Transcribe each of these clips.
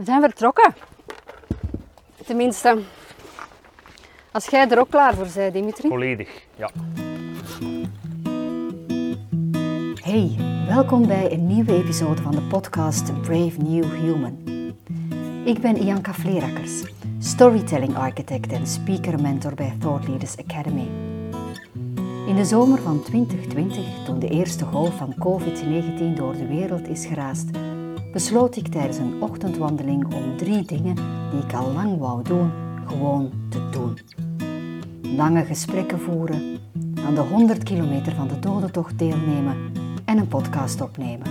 We zijn vertrokken. Tenminste, als jij er ook klaar voor bent, Dimitri. Volledig, ja. Hey, welkom bij een nieuwe episode van de podcast Brave New Human. Ik ben Ianka Vleerakkers, storytelling architect en speaker mentor bij Thought Leaders Academy. In de zomer van 2020, toen de eerste golf van COVID-19 door de wereld is geraast, besloot ik tijdens een ochtendwandeling om drie dingen die ik al lang wou doen, gewoon te doen. Lange gesprekken voeren, aan de 100 kilometer van de dodentocht deelnemen en een podcast opnemen.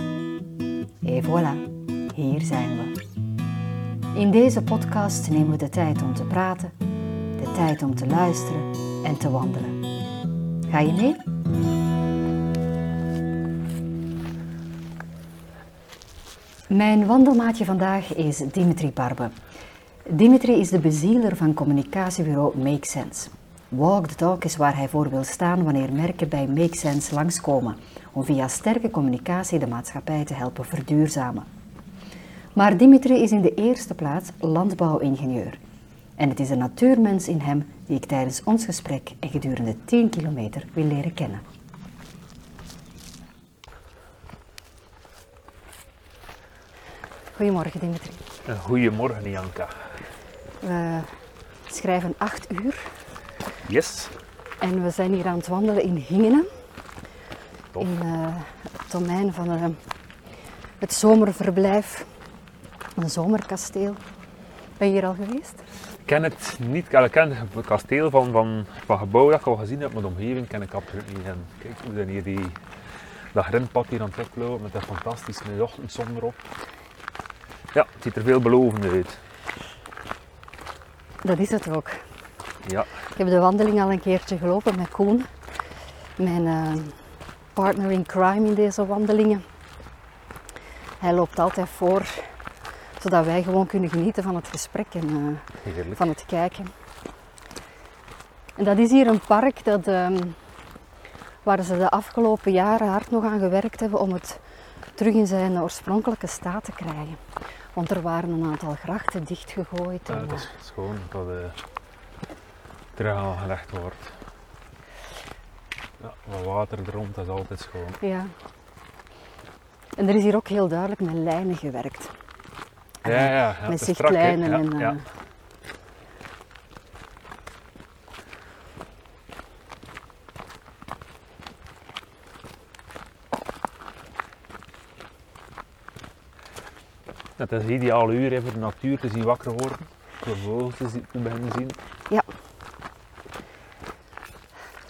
Et voilà, hier zijn we. In deze podcast nemen we de tijd om te praten, de tijd om te luisteren en te wandelen. Ga je mee? Mijn wandelmaatje vandaag is Dimitri Barbe. Dimitri is de bezieler van communicatiebureau Make Sense. Walk the talk is waar hij voor wil staan wanneer merken bij Make Sense langskomen, om via sterke communicatie de maatschappij te helpen verduurzamen. Maar Dimitri is in de eerste plaats landbouwingenieur. En het is een natuurmens in hem die ik tijdens ons gesprek en gedurende 10 kilometer wil leren kennen. Goedemorgen Dimitri. Goedemorgen, Janka. We schrijven 8 uur Yes. en we zijn hier aan het wandelen in Hingenen. Tof. In eh, het domein van eh, het zomerverblijf, een zomerkasteel. Ben je hier al geweest? Ik ken het niet. Ik ken het kasteel van, van, van gebouw dat ik al gezien heb, maar de omgeving ken ik absoluut niet. En kijk, we zijn hier die, dat grindpad hier aan het oplopen met dat fantastische ochtendzon erop. Ja, het ziet er veelbelovend uit. Dat is het ook. Ja, Ik heb de wandeling al een keertje gelopen met Koen, mijn eh, partner in crime in deze wandelingen. Hij loopt altijd voor, zodat wij gewoon kunnen genieten van het gesprek en eh, van het kijken. En dat is hier een park dat, ehm, waar ze de afgelopen jaren hard nog aan gewerkt hebben om het terug in zijn oorspronkelijke staat te krijgen. Want er waren een aantal grachten dichtgegooid. Ja, en, het eh, is schoon dat het terug aangelegd wordt. Ja, wat water er rond, dat is altijd schoon. Ja. En er is hier ook heel duidelijk met lijnen gewerkt. Ja, ja, ja. met is strak, zichtlijnen en... ja. Het is ideaal uur hè, voor de natuur te zien wakker worden. Voor vogels te, zien, te beginnen zien. Ja.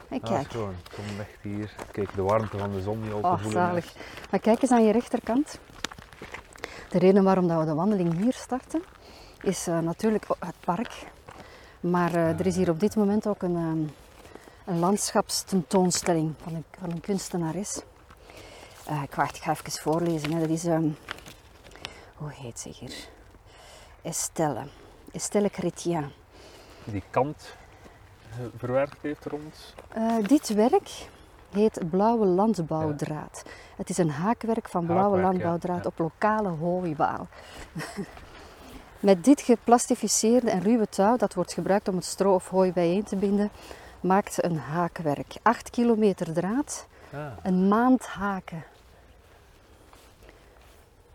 Ah, kijk, schoon. Kom echt hier. Kijk, de warmte van de zon die al te oh, voelen zalig. Maar kijk eens aan je rechterkant. De reden waarom dat we de wandeling hier starten, is eh, natuurlijk het park. Maar eh, er is hier op dit moment ook een, ehm, een landschapstentoonstelling van een, van een kunstenares. Eh, ik, wacht, ik ga even voorlezen. Hè. Dat is, ehm, hoe heet ze hier? Estelle. Estelle Chrétien. Die kant eh, verwerkt heeft rond. Eh, dit werk heet Blauwe Landbouwdraad. Het is een haakwerk van blauwe Haakwerk, landbouwdraad ja. op lokale hooibaal. Met dit geplastificeerde en ruwe touw, dat wordt gebruikt om het stro of hooi bijeen te binden, maakt ze een haakwerk. 8 kilometer draad, Ja. een maand haken.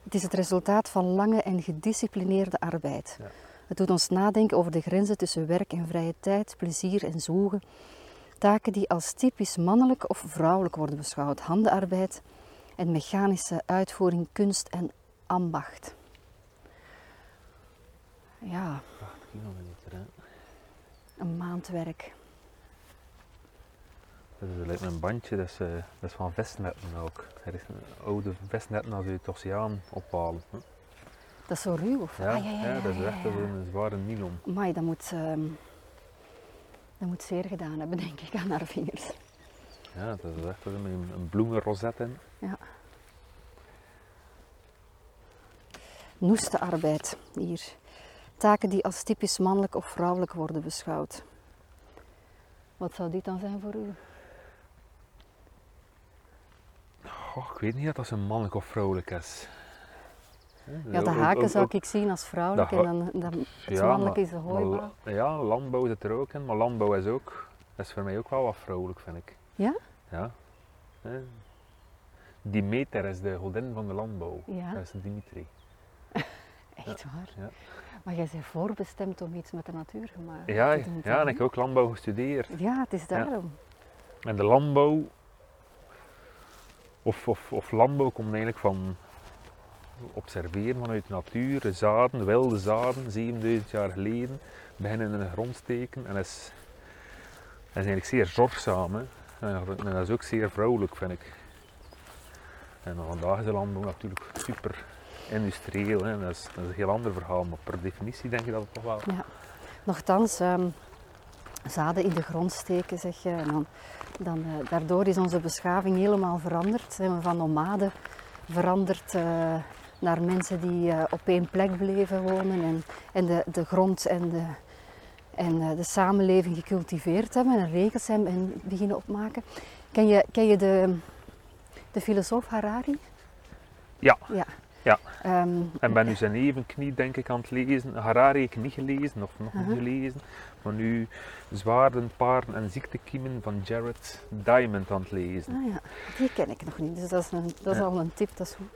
Het is het resultaat van lange en gedisciplineerde arbeid. Ja. Het doet ons nadenken over de grenzen tussen werk en vrije tijd, plezier en zoegen. Taken die als typisch mannelijk of vrouwelijk worden beschouwd. Handenarbeid en mechanische uitvoering, kunst en ambacht. Ja, 8 kilometer, hè. een maand is lijkt me een bandje, dat is, dat is van vestnetten ook. Er is een oude vestnetten als u het oceaan ophalen. Dat is zo ruw? Of? Ja, Ah, ja, ja, ja, dat is echt een zware nylon. Amai, dat moet, ehm, dat moet zeer gedaan hebben, denk ik, aan haar vingers. Ja, dat is echt een, een bloemenroset in. Ja. Noeste arbeid hier. Taken die als typisch mannelijk of vrouwelijk worden beschouwd. Wat zou dit dan zijn voor u? Goh, ik weet niet of dat zo mannelijk of vrouwelijk is. Ja, de haken ook- zou ook- ik zien als vrouwelijk en dan, dan het mannelijke is de maar- Ja, landbouw zit er ook in, maar landbouw is ook, dat is voor mij ook wel wat vrouwelijk, vind ik. Ja? Ja. Demeter is de godin van de landbouw. Ja. Dat is Dimitri. Echt waar? Ja. Maar jij bent voorbestemd om iets met de natuur gemaakt Ja, te doen. ja, en ik heb ook landbouw gestudeerd. Ja, het is daarom. En de landbouw, of, of, of landbouw komt eigenlijk van observeren vanuit de natuur, de zaden, wilde zaden, 7000 jaar geleden, beginnen in de grond steken en is, dat is eigenlijk zeer zorgzaam. En dat is ook zeer vrouwelijk, vind ik. En vandaag is de landbouw natuurlijk super industrieel, hè? Dat, is, dat is een heel ander verhaal, maar per definitie denk ik dat het toch wel... Nochtans, ehm, zaden in de grond steken, zeg je. En dan, dan, eh, daardoor is onze beschaving helemaal veranderd. Zijn we van nomaden veranderd eh, naar mensen die eh, op één plek bleven wonen en, en de, de grond en, de, en de samenleving gecultiveerd hebben en regels hebben en beginnen opmaken. Ken je, ken je de, de filosoof Harari? Ja. Ja. Ja. Ehm, En ben nu zijn evenknie denk ik aan het lezen. Harari heb ik niet gelezen, of nog niet gelezen. Maar nu Zwaarden, Paarden en Ziektekiemen van Jared Diamond aan het lezen. Ah ja, die ken ik nog niet, dus dat is, een, dat is Ja. al een tip, dat is goed.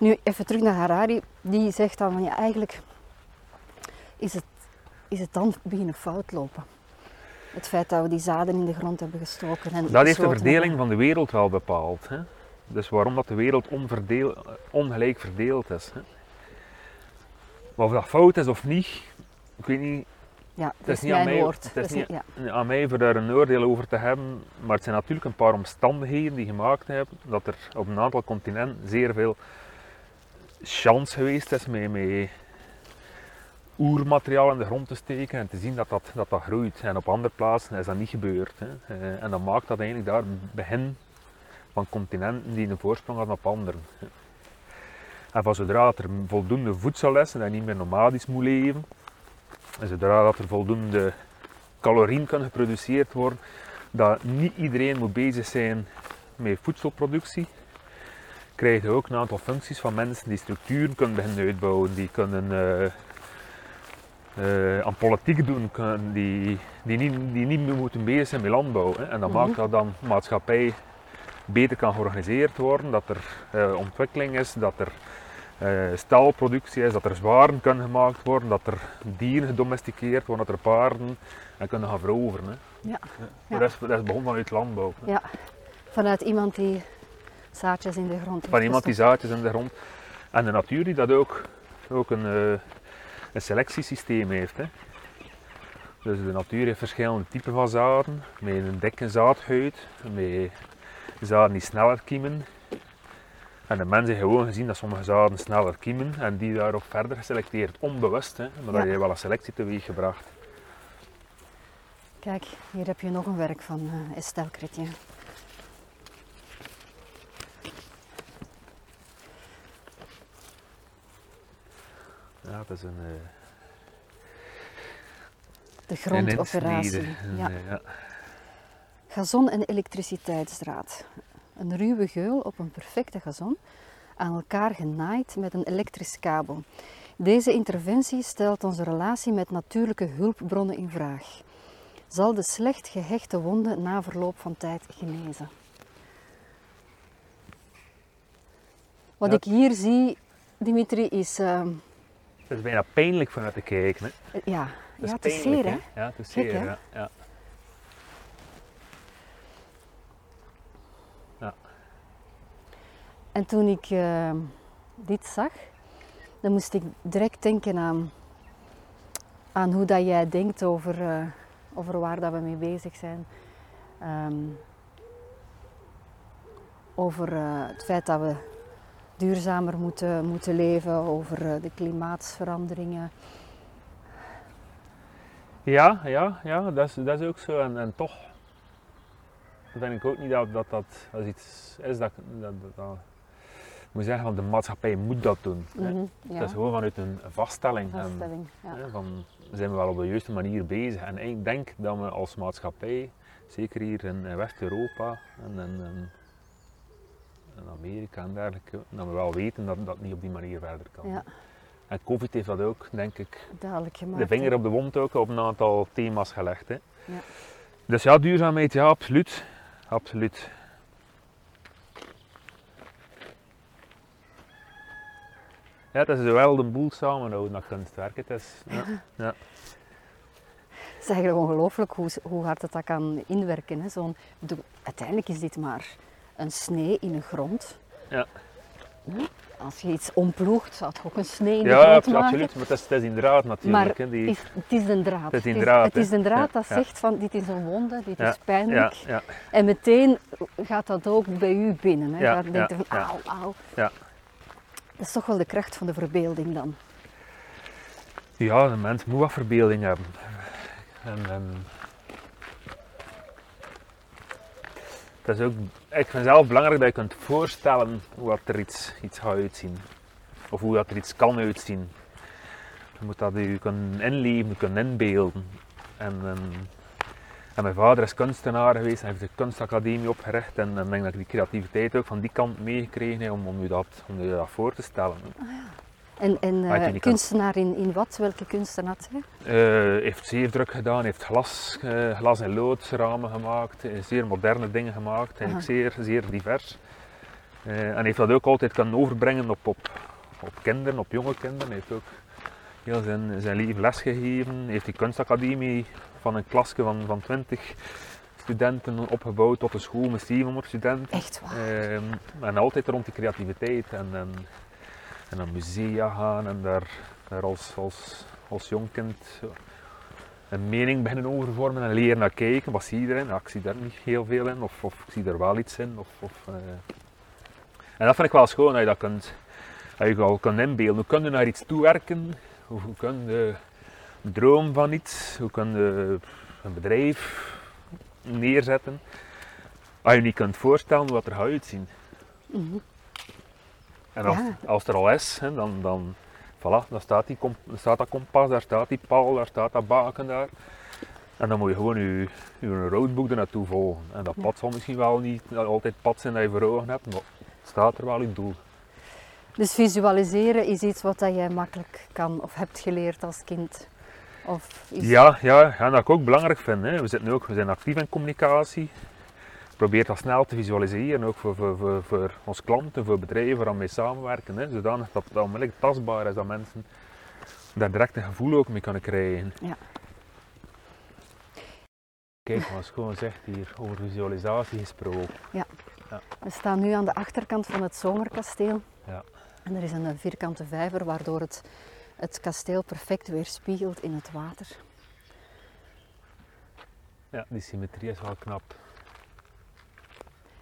Nu, even terug naar Harari, die zegt dan van ja, eigenlijk is het, is het dan beginnen fout lopen. Het feit dat we die zaden in de grond hebben gestoken. En Dat heeft de verdeling hebben- van de wereld wel bepaald. Hè? Dus waarom dat de wereld onverdeel, ongelijk verdeeld is. Hè? Maar of dat fout is of niet, ik weet niet. Ja, dat het is is niet aan mij- woord. het is niet- ja. aan mij voor daar een oordeel over te hebben, maar het zijn natuurlijk een paar omstandigheden die gemaakt hebben dat er op een aantal continenten zeer veel chance geweest is met, met oermateriaal in de grond te steken en te zien dat dat, dat, dat groeit. En op andere plaatsen is dat niet gebeurd. Hè. Eh, En dat maakt dat eigenlijk daar het begin van continenten die een voorsprong hadden op anderen. En van zodra er voldoende voedsel is en dat je niet meer nomadisch moet leven, en zodra dat er voldoende calorieën kan geproduceerd worden, dat niet iedereen moet bezig zijn met voedselproductie, krijg je ook een aantal functies van mensen die structuren kunnen beginnen uitbouwen, die kunnen eh, eh, aan politiek doen, kunnen, die, die, niet, die niet meer moeten bezig zijn met landbouw. Hè. En dat Mhm. maakt dat dan maatschappij beter kan georganiseerd worden, dat er eh, ontwikkeling is, dat er staalproductie is, dat er zwaren kunnen gemaakt worden, dat er dieren gedomesticeerd worden, dat er paarden en kunnen gaan veroveren. Hè. Ja. Maar Dat, is, dat is begonnen vanuit landbouw. hè. Ja, vanuit iemand die zaadjes in de grond heeft Van iemand die zaadjes in de grond. En de natuur die dat ook, ook een, eh, een selectiesysteem heeft. Hè. Dus de natuur heeft verschillende typen van zaden, met een dikke zaadhuid, met zaden die sneller kiemen. En de mensen hebben gewoon gezien dat sommige zaden sneller kiemen en die daarop verder geselecteerd, onbewust, hè, maar dat Ja. heeft wel een selectie teweeg gebracht. Kijk, hier heb je nog een werk van eh Estelle Chrétien. Ja, dat is een, eh, De grondoperatie. Een, Ja. eh, ja. Gazon- en elektriciteitsdraad. Een ruwe geul op een perfecte gazon, aan elkaar genaaid met een elektrisch kabel. Deze interventie stelt onze relatie met natuurlijke hulpbronnen in vraag. Zal de slecht gehechte wonde na verloop van tijd genezen? Wat Ja. ik hier zie, Dimitri, is... ehm, Het is bijna pijnlijk vanuit te kijken. Hè. ja, ja, het is zeer, hè? Ja, het is Gek, zeer, hè? ja. En toen ik eh, dit zag, dan moest ik direct denken aan, aan hoe dat jij denkt over, eh, over waar dat we mee bezig zijn. Ehm, over eh, het feit dat we duurzamer moeten, moeten leven, over eh, de klimaatsveranderingen. Ja, ja, ja dat, is, dat is ook zo. En, en toch vind ik ook niet dat dat, dat als iets is dat, dat, dat, moet zeggen, van de maatschappij moet dat doen. Mhm, ja, Dat is gewoon vanuit een vaststelling. En, vaststelling. Ja. hè, van, zijn we wel op de juiste manier bezig. En ik denk dat we als maatschappij, zeker hier in, in West-Europa en, en, en in Amerika en dergelijke, dat we wel weten dat dat niet op die manier verder kan. Ja, En COVID heeft dat ook, denk ik, gemaakt. de vinger op de wond ook op een aantal thema's gelegd. Hè. Ja. Dus ja, duurzaamheid, ja, absoluut. Absoluut. Ja, het is wel de boel samenhouden, dat kunstwerk. Het is, ja. Ja. Het is eigenlijk ongelooflijk hoe, hoe hard het dat kan inwerken. Hè. Zo'n, uiteindelijk is dit maar een snee in de grond. Ja. Als je iets omploegt, zou het ook een snee in de Ja, grond maken. absoluut. Maar het is, het is inderdaad natuurlijk. Maar hè, die, het is, het is een draad. Het is Het draad, het is een draad Ja, dat ja. zegt van dit is een wonde, dit Ja, is pijnlijk. ja, ja, En meteen gaat dat ook bij u binnen. Hè. Ja, denkt ja, van ja. auw, auw. Ja. Dat is toch wel de kracht van de verbeelding dan. ja, de mens moet wat verbeelding hebben. En, het is ook, ik vind zelf belangrijk dat je kunt voorstellen hoe dat er iets, iets gaat uitzien. Of hoe dat er iets kan uitzien. Je moet dat je kunnen inleven, kunnen inbeelden. En, en, en mijn vader is kunstenaar geweest en heeft de kunstacademie opgericht. En ik denk dat ik die creativiteit ook van die kant meegekregen heb om, om, je dat, om je dat voor te stellen. En, en Had je eh, kunstenaar in, in wat? Welke kunsten had hij? Eh, heeft zeefdruk gedaan, heeft glas, eh, glas en loodsramen gemaakt, eh, zeer moderne dingen gemaakt, eigenlijk zeer, zeer divers. Eh, en heeft dat ook altijd kunnen overbrengen op, op, op kinderen, op jonge kinderen. Hij heeft ook heel zijn, zijn leven lesgegeven, heeft die kunstacademie van een klasje van, van 20 studenten opgebouwd tot een school met 700 studenten. Echt waar. Ehm, en altijd rond die creativiteit en, en, en naar musea gaan en daar, daar als, als, als jong kind een mening beginnen over vormen en leren naar kijken. Wat zie je erin? Ja, ik zie daar niet heel veel in, of, of ik zie er wel iets in. Of, of, eh. En dat vind ik wel schoon dat je dat kunt, dat je al kunt inbeelden. Hoe kun je naar iets toewerken? Hoe, hoe kun je droom van iets? Hoe kun je een bedrijf neerzetten? Als je niet kunt voorstellen dat er gaat uitzien. Mhm. En als, Ja. als er al is, hè, dan, dan, voilà, dan staat, die dan staat dat kompas, daar staat die paal, daar staat dat baken daar. En dan moet je gewoon je, je roadbook er naartoe volgen. En dat pad zal misschien wel niet altijd pad zijn dat je voor ogen hebt, maar het staat er wel je doel. Dus visualiseren is iets wat dat jij makkelijk kan of hebt geleerd als kind? Of. Ja, ja, en dat ik ook belangrijk vind. Hè. We, zitten ook, we zijn actief in communicatie. Probeer dat snel te visualiseren, ook voor, voor, voor, voor onze klanten, voor bedrijven waar we mee samenwerken. Hè. Zodanig dat het onmiddellijk tastbaar is, dat mensen daar direct een gevoel ook mee kunnen krijgen. Ja. Kijk, wat gewoon zegt hier over visualisatie gesproken. We staan nu aan de achterkant van het zomerkasteel. Ja. En er is een vierkante vijver waardoor het, het kasteel perfect weerspiegelt in het water. Ja, die symmetrie is wel knap.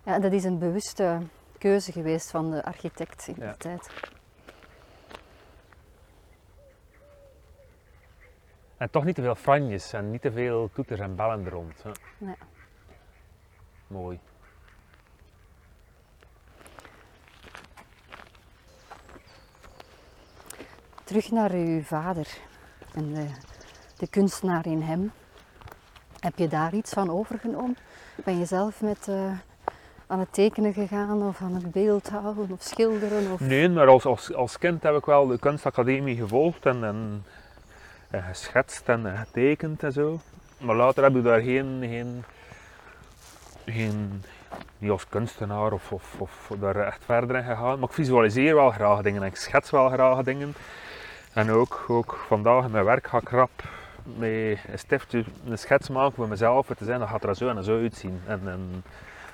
Ja, dat is een bewuste keuze geweest van de architect in Ja. de tijd. En toch niet te veel franjes en niet te veel toeters en bellen er rond. Hè. Nee. Mooi. Terug naar uw vader en de, de kunstenaar in hem. Heb je daar iets van overgenomen? Ben je zelf met, eh, aan het tekenen gegaan of aan het beeldhouden of schilderen? Of... Nee, maar als, als, als kind heb ik wel de kunstacademie gevolgd en, en, en geschetst en getekend en zo. Maar later heb ik daar geen, geen, geen niet als kunstenaar of, of, of daar echt verder in gegaan. Maar ik visualiseer wel graag dingen en ik schets wel graag dingen. En ook, ook vandaag in mijn werk ga ik rap met een stiftje een schets maken voor mezelf. Het te zijn, dat gaat er zo en zo uitzien. En, en,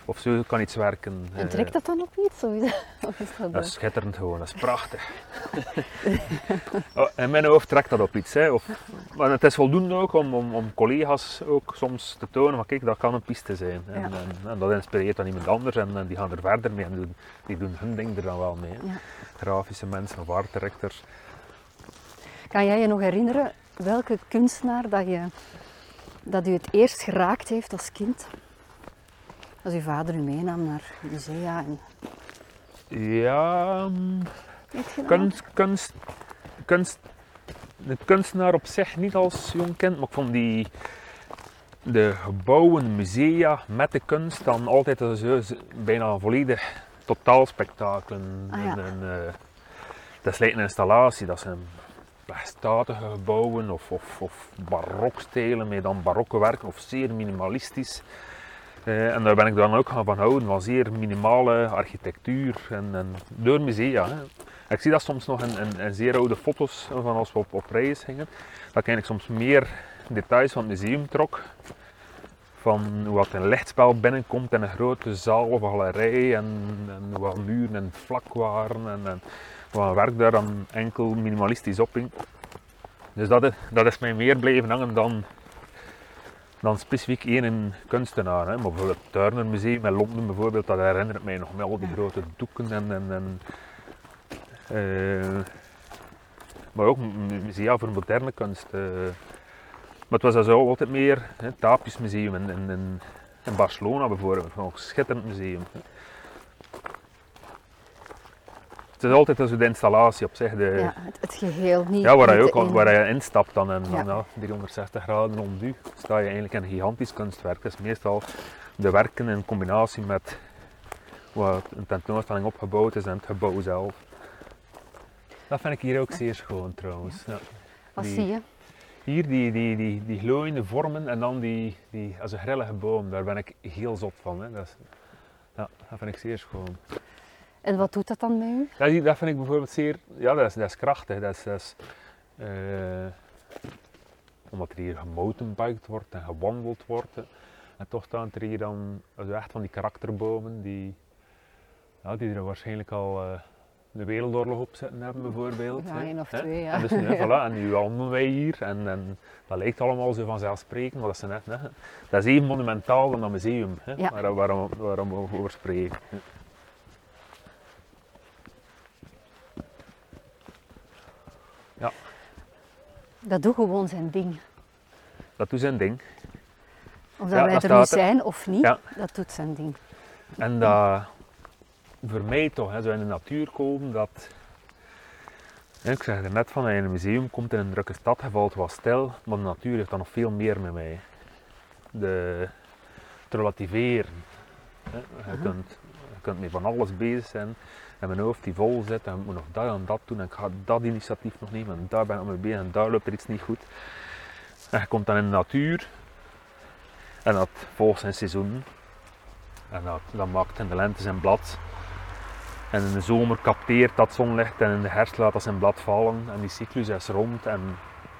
of zo kan iets werken. En Eh, trekt dat dan op iets? Of is, dat, dat eh, is schitterend gewoon, dat is prachtig. Oh, in mijn hoofd trekt dat op iets. Hè. Of, maar het is voldoende ook om, om, om collega's ook soms te tonen van kijk, dat kan een piste zijn. En, Ja. en, en dat inspireert dan iemand anders en, die gaan er verder mee en doen, die doen hun ding er dan wel mee. Ja. Grafische mensen of art directors. Kan jij je nog herinneren welke kunstenaar dat, je, dat u het eerst geraakt heeft als kind? Als uw vader u meenam naar musea en... Ja, dat? kunst, kunst, kunst, de kunstenaar op zich niet als jong kind, maar ik vond die, de gebouwen, musea met de kunst dan altijd bijna volledig totaalspektakelen. Ah, ja. en, en, eh, dat is een installatie, dat zijn statige gebouwen of, of, of barokstelen met dan barokke werken of zeer minimalistisch. Eh, en daar ben ik dan ook gaan van houden, van zeer minimale architectuur en, en door musea. Ik zie dat soms nog in, zeer oude foto's van als we op, op reis gingen, dat ik eigenlijk soms meer details van het museum trok. Van hoe wat een lichtspel binnenkomt in een grote zaal of galerij en, en wat muren en vlak waren en, en wat werk daar dan enkel minimalistisch op hing. Dus dat is, dat is mij meer blijven hangen dan, dan specifiek één kunstenaar. Hè. Maar bijvoorbeeld het Turner Museum in Londen bijvoorbeeld, dat herinnert mij nog met al die grote doeken en, en, en eh, maar ook mu- musea voor moderne kunst. eh. maar het was dus ook altijd meer hè, het Tapies Museum in, in, in, in Barcelona bijvoorbeeld, een schitterend museum. hè. Het is altijd dus de installatie op zich, de, Ja, het, het geheel niet. ja, waar je ook in- waar je instapt dan en Ja. dan, ja, 360 graden om u sta je eigenlijk in een gigantisch kunstwerk. Dat is meestal de werken in combinatie met wat een tentoonstelling opgebouwd is en het gebouw zelf. Dat vind ik hier ook zeer schoon trouwens. Ja. Wat die- zie je? Hier die, die, die, die glooiende vormen en dan die, die als een grillige boom, daar ben ik heel zot van. Hè. Dat, is, ja, dat vind ik zeer schoon. En wat doet dat dan met u? Die- dat vind ik bijvoorbeeld zeer, ja, dat is, dat is krachtig. Dat is, dat is, eh, omdat er hier gemountainbiked wordt en gewandeld wordt. En toch staan er hier dan echt van die karakterbomen die, ja, die er waarschijnlijk al eh, de wereldoorlog op zitten hebben bijvoorbeeld. Ja, één of twee, ja. En, dus, voilà, en nu wandelen wij hier en, en dat lijkt allemaal zo vanzelfsprekend, maar dat is, net, hè. dat is even monumentaal dan dat museum hè, Ja. waar, waarom, waarom we over spreken. Dat doet gewoon zijn ding. Dat doet zijn ding. Of Ja, dat wij dat er nu zijn of niet, Ja. dat doet zijn ding. En dat voor mij toch, hè, zo in de natuur komen, dat. Ik zeg er net van, als je in een museum komt in een drukke stad, je valt wat stil, maar de natuur heeft dan nog veel meer met mij. De, het relativeren. Hè. Je, kunt, je kunt met van alles bezig zijn en mijn hoofd die vol zit en ik moet nog dat en dat doen en ik ga dat initiatief nog nemen en daar ben ik mee bezig en daar loopt er iets niet goed. En je komt dan in de natuur en dat volgt zijn seizoen. En dat, dat maakt in de lente zijn blad. En in de zomer capteert dat zonlicht en in de herfst laat dat zijn blad vallen. En die cyclus is rond en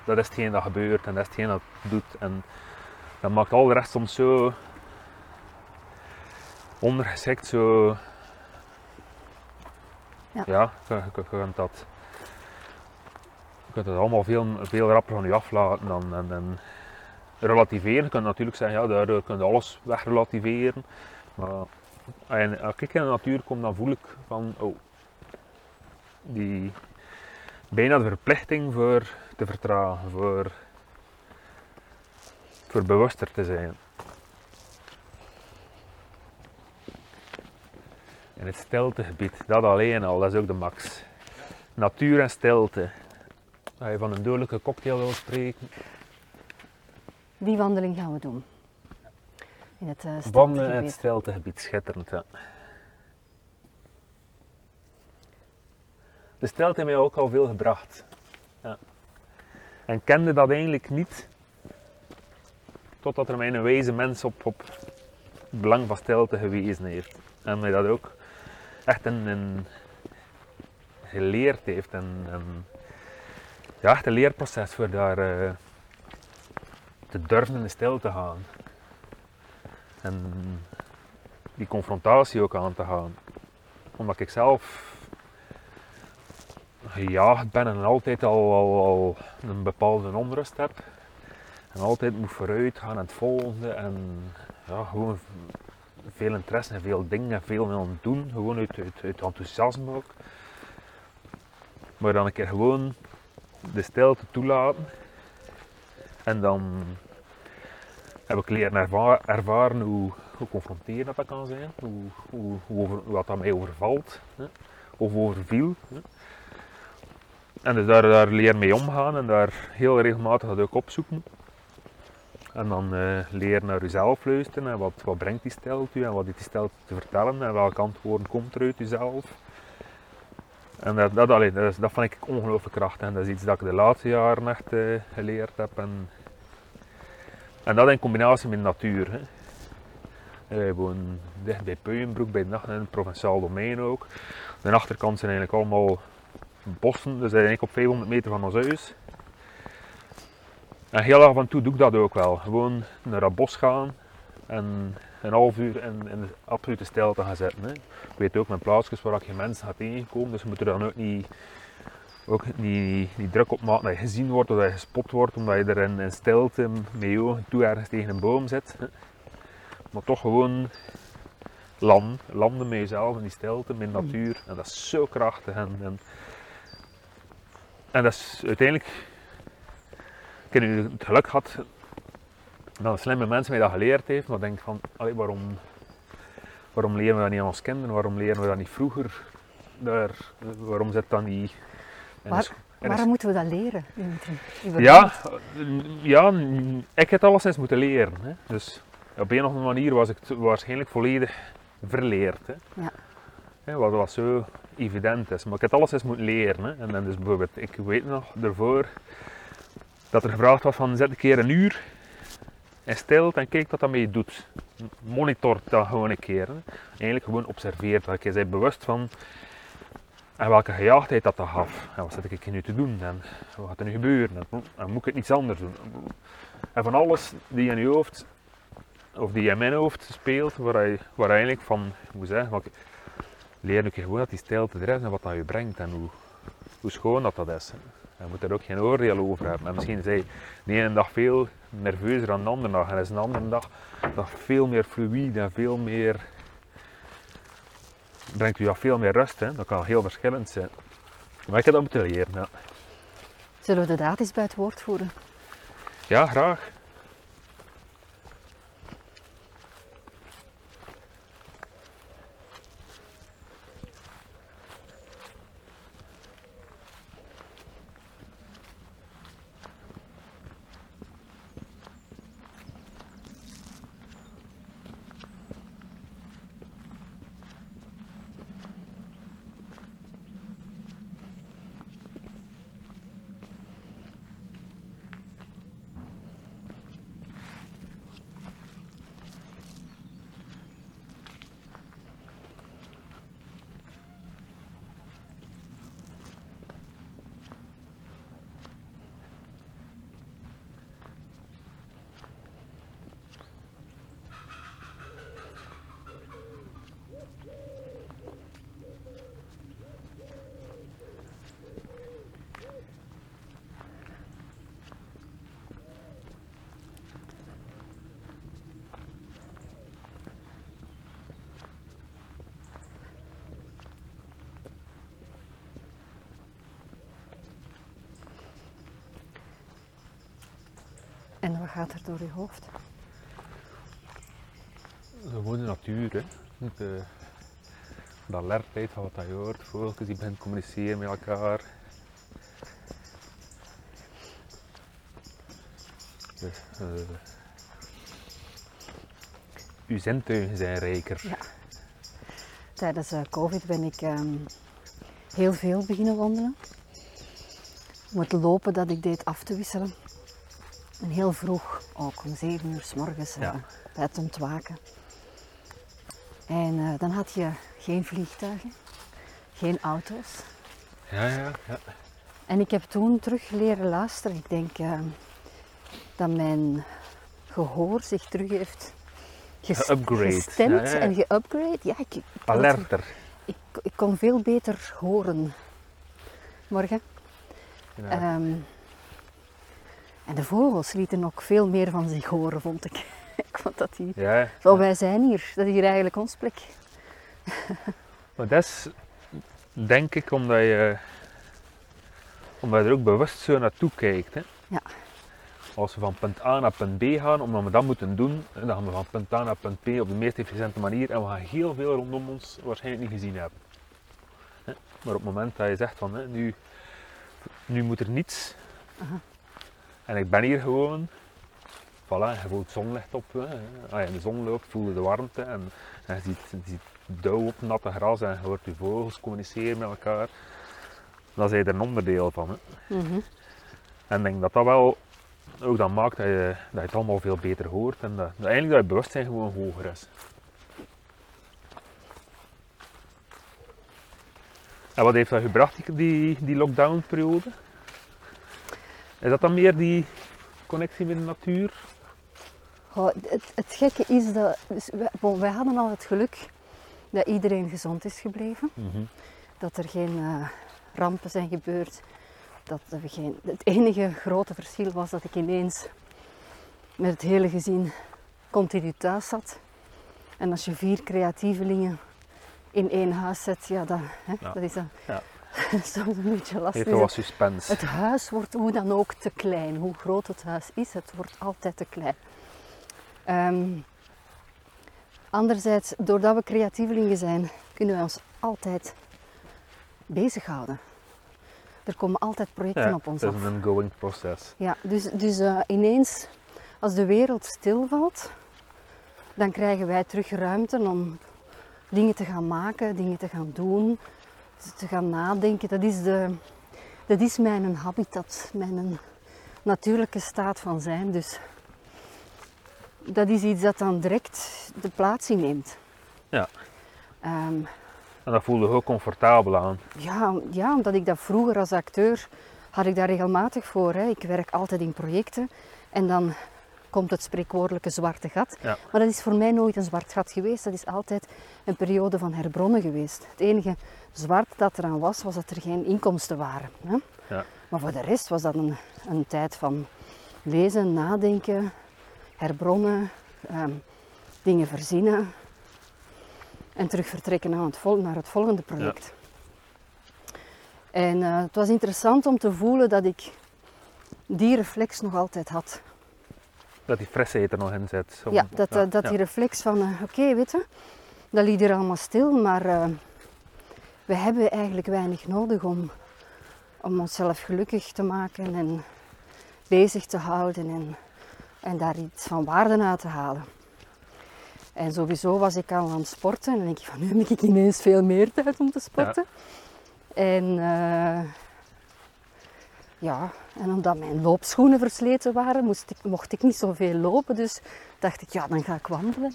dat is hetgeen dat gebeurt en dat is hetgeen dat doet. En dat maakt al de rest soms zo ondergeschikt, zo... Ja. Je, kunt dat... Je het allemaal veel, veel rapper van je aflaten dan, en, en relativeren. Je kunt natuurlijk zeggen, ja, daardoor kun je alles wegrelativeren. Maar als ik in de natuur kom, dan voel ik van, oh, die, bijna de verplichting voor te vertragen, voor, voor bewuster te zijn. In het stiltegebied, dat alleen al, dat is ook de max. Natuur en stilte. Als je van een dodelijke cocktail wil spreken, Die wandeling gaan we doen. In het uh, wandelen in het stiltegebied, schitterend. Ja. De stilte heeft mij ook al veel gebracht. Ja. En kende dat eigenlijk niet, totdat er mij een wijze mens op, op het belang van stilte gewezen heeft. En mij dat ook echt een, geleerd heeft. En, ja, echt een leerproces voor daar eh, te durven in de stil te gaan. En die confrontatie ook aan te gaan. Omdat ik zelf gejaagd ben en altijd al, al, al een bepaalde onrust heb. En altijd moet vooruit gaan en het volgende. En ja, gewoon veel interesse en veel dingen en veel willen doen. Gewoon uit, uit, uit enthousiasme ook. Maar dan een keer gewoon de stilte toelaten. En dan heb ik leren erva- ervaren hoe, hoe confronterend dat kan zijn. Hoe, hoe, hoe over, wat dat mij overvalt. Hè, of overviel. Hè. En dus daar, daar leren mee omgaan en daar heel regelmatig dat ook opzoeken. En dan uh, leren naar jezelf luisteren en wat, wat brengt die stilte u en wat heeft die stilte te vertellen en welke antwoorden komt er uit jezelf. En dat, dat, allee, dat, dat vind ik ongelooflijk krachtig en dat is iets dat ik de laatste jaren echt uh, geleerd heb. En, en dat in combinatie met natuur. Hè. Wij wonen dicht bij Puienbroek, bij de nacht in het provinciaal domein ook. De achterkant zijn eigenlijk allemaal bossen, dus eigenlijk op 500 meter van ons huis. En heel af en toe doe ik dat ook wel. Gewoon naar het bos gaan en een half uur in, in de absolute stilte gaan zitten. Hè. Ik weet ook mijn plaatsjes waar je mensen gaat tegenkomen, dus je moet er dan ook niet, ook niet, niet druk op maken dat je gezien wordt of dat je gespot wordt, omdat je er in, in stilte met je ogen toe ergens tegen een boom zit. Hè. Maar toch gewoon land, landen met jezelf in die stilte, met natuur. En dat is zo krachtig. En, en, en dat is uiteindelijk ik heb nu het geluk gehad dat een slimme mens mij dat geleerd heeft, maar ik denk van, allee, waarom, waarom leren we dat niet aan ons kinderen? Waarom leren we dat niet vroeger? Daar, waarom zit dat niet... Waar, waarom moeten we dat leren? Ja, ja, ik heb het alleszins moeten leren. Hè. Dus op een of andere manier was ik waarschijnlijk volledig verleerd. Hè. Ja. wat, wat zo evident is. Maar ik heb het alleszins moeten leren. Hè. En dan dus bijvoorbeeld, ik weet nog ervoor dat er gevraagd was van zet een keer een uur en stilte en kijk wat dat met je doet. Monitor dat gewoon een keer. Eigenlijk gewoon observeert dat je bent bewust van en welke gejaagdheid dat dat gaf. En wat zit ik nu te doen en wat gaat er nu gebeuren en, moet ik het iets anders doen. En van alles die in je hoofd of die in mijn hoofd speelt, waar je, waar eigenlijk van, hoe zeggen, leer ik gewoon dat die stilte er is en wat dat je brengt en hoe, hoe schoon dat dat is. Je moet er ook geen oordeel over hebben. En misschien is hij de ene dag veel nerveuzer dan de andere dag. En is een andere dag nog veel meer fluïde en veel meer. brengt u al veel meer rust. Hè? Dat kan heel verschillend zijn. Maar ik heb dat moeten leren. Ja. Zullen we de daad eens bij het woord voeren? Ja, graag. En wat gaat er door je hoofd? Gewoon de natuur, hè. De, de alertheid van wat je hoort, vogeltjes die beginnen communiceren met elkaar. Dus, uh, uw zintuigen zijn rijker. Ja. Tijdens uh, COVID ben ik um, heel veel beginnen wandelen. Om het lopen dat ik deed af te wisselen. En heel vroeg, ook om zeven uur s morgens, ja. uh, bij het ontwaken. En uh, dan had je geen vliegtuigen, geen auto's. Ja, ja, ja. En ik heb toen terug leren luisteren. Ik denk uh, dat mijn gehoor zich terug heeft ges gestemd ja, ja, en geupgrade. Ja, ik, Alerter. Ik, ik, kon veel beter horen. Morgen. Um, en de vogels lieten ook veel meer van zich horen, vond ik. ik vond dat hier. Ja, Zo, wij zijn hier. Dat is hier eigenlijk ons plek. maar dat is, denk ik, omdat je, omdat je er ook bewust zo naartoe kijkt. Hè? Ja. Als we van punt A naar punt B gaan, omdat we dat moeten doen, dan gaan we van punt A naar punt B op de meest efficiënte manier en we gaan heel veel rondom ons waarschijnlijk niet gezien hebben. Maar op het moment dat je zegt van nu, nu moet er niets, en ik ben hier gewoon. voilà, je voelt zonlicht op. Als je in de zon loopt, voel je de warmte en, en je ziet, je ziet dauw op natte gras en je hoort je vogels communiceren met elkaar. Dan is je er een onderdeel van. Hè. Mhm. En ik denk dat dat wel ook dan maakt dat je, dat je het allemaal veel beter hoort en dat, dat eigenlijk dat je bewustzijn gewoon hoger is. En wat heeft dat gebracht, die, die, die lockdown-periode? Is dat dan meer die connectie met de natuur? Het, het gekke is dat dus wij, hadden al het geluk dat iedereen gezond is gebleven. Dat er geen eh, rampen zijn gebeurd. Dat er geen, het enige grote verschil was dat ik ineens met het hele gezin continu thuis zat. En als je vier creatievelingen in één huis zet, ja, dat, hè, Ja. dat is dan Ja. soms een beetje lastig. Wat suspense. Het huis wordt hoe dan ook te klein. Hoe groot het huis is, het wordt altijd te klein. Ehm, anderzijds, doordat we creatievelingen zijn, kunnen wij ons altijd bezighouden. Er komen altijd projecten Ja, op ons het af. is een ongoing proces. Ja, dus, dus eh, ineens, als de wereld stilvalt, dan krijgen wij terug ruimte om dingen te gaan maken, dingen te gaan doen, te- gaan nadenken. Dat is, de, dat is mijn habitat, mijn natuurlijke staat van zijn. Dus dat is iets dat dan direct de plaats inneemt. Ja. Ehm, En dat voelde ook comfortabel aan. ja, ja, omdat ik dat vroeger als acteur had ik daar regelmatig voor. Hè. Ik werk altijd in projecten en dan komt het spreekwoordelijke zwarte gat. Ja. Maar dat is voor mij nooit een zwart gat geweest. Dat is altijd een periode van herbronnen geweest. Het enige zwart dat eraan was, was dat er geen inkomsten waren. Hè. Ja. Maar voor de rest was dat een, een tijd van lezen, nadenken, herbronnen, ehm, dingen verzinnen en terug vertrekken naar het, vol- naar het volgende project. En eh, het was interessant om te voelen dat ik die reflex nog altijd had. Dat die frisheid er nog in zit. Om- ja, dat, eh, dat ja. die reflex van, eh, oké, weet je, dat liet er allemaal stil, maar eh, we hebben eigenlijk weinig nodig om, om onszelf gelukkig te maken en bezig te houden en, en daar iets van waarde uit te halen. En sowieso was ik al aan het sporten en dan denk ik van, nu heb ik ineens veel meer tijd om te sporten. En ja, en omdat mijn loopschoenen versleten waren, moest ik, mocht ik niet zoveel lopen. Dus dacht ik, ja, dan ga ik wandelen.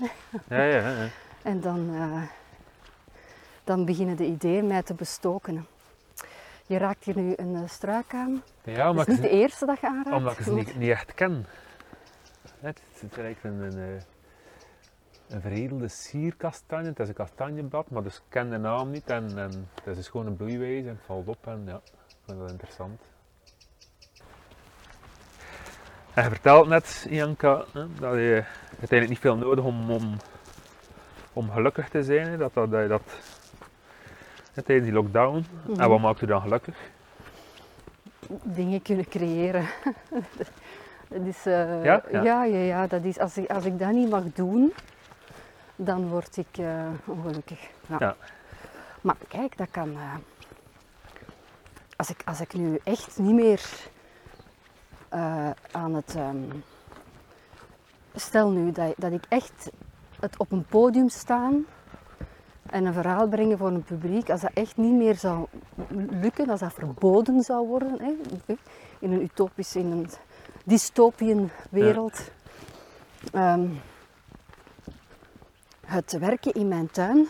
Ja, ja, ja. En dan, eh, dan beginnen de ideeën mij te bestoken. Je raakt hier nu een eh, struik aan. Ja, is ik, de eerste dat je aanraakt. omdat ik ze niet, niet echt ken. Het het eigenlijk een, een, eh, een veredelde sierkastanje. Het is een kastanjeblad, maar dus ik ken de naam niet. En, en het is dus gewoon een bloeiwijze en het valt op. En ja, ik vind dat interessant. Je vertelt net, Janka, dat je uiteindelijk niet veel nodig om, om, om gelukkig te zijn. Dat, dat, dat je dat tijdens die lockdown. Mhm. En wat maakt u dan gelukkig? Dingen kunnen creëren. dat is, eh, Ja? Ja. ja, ja, ja, dat is, als, ik, als ik dat niet mag doen, dan word ik eh, ongelukkig. Ja. Ja. Maar kijk, dat kan. eh, als, ik, als ik nu echt niet meer eh, aan het. ehm, stel nu dat, dat ik echt het op een podium staan en een verhaal brengen voor een publiek, als dat echt niet meer zou lukken, als dat verboden zou worden, hè, in een utopische, in een dystopiën wereld. ehm, het werken in mijn tuin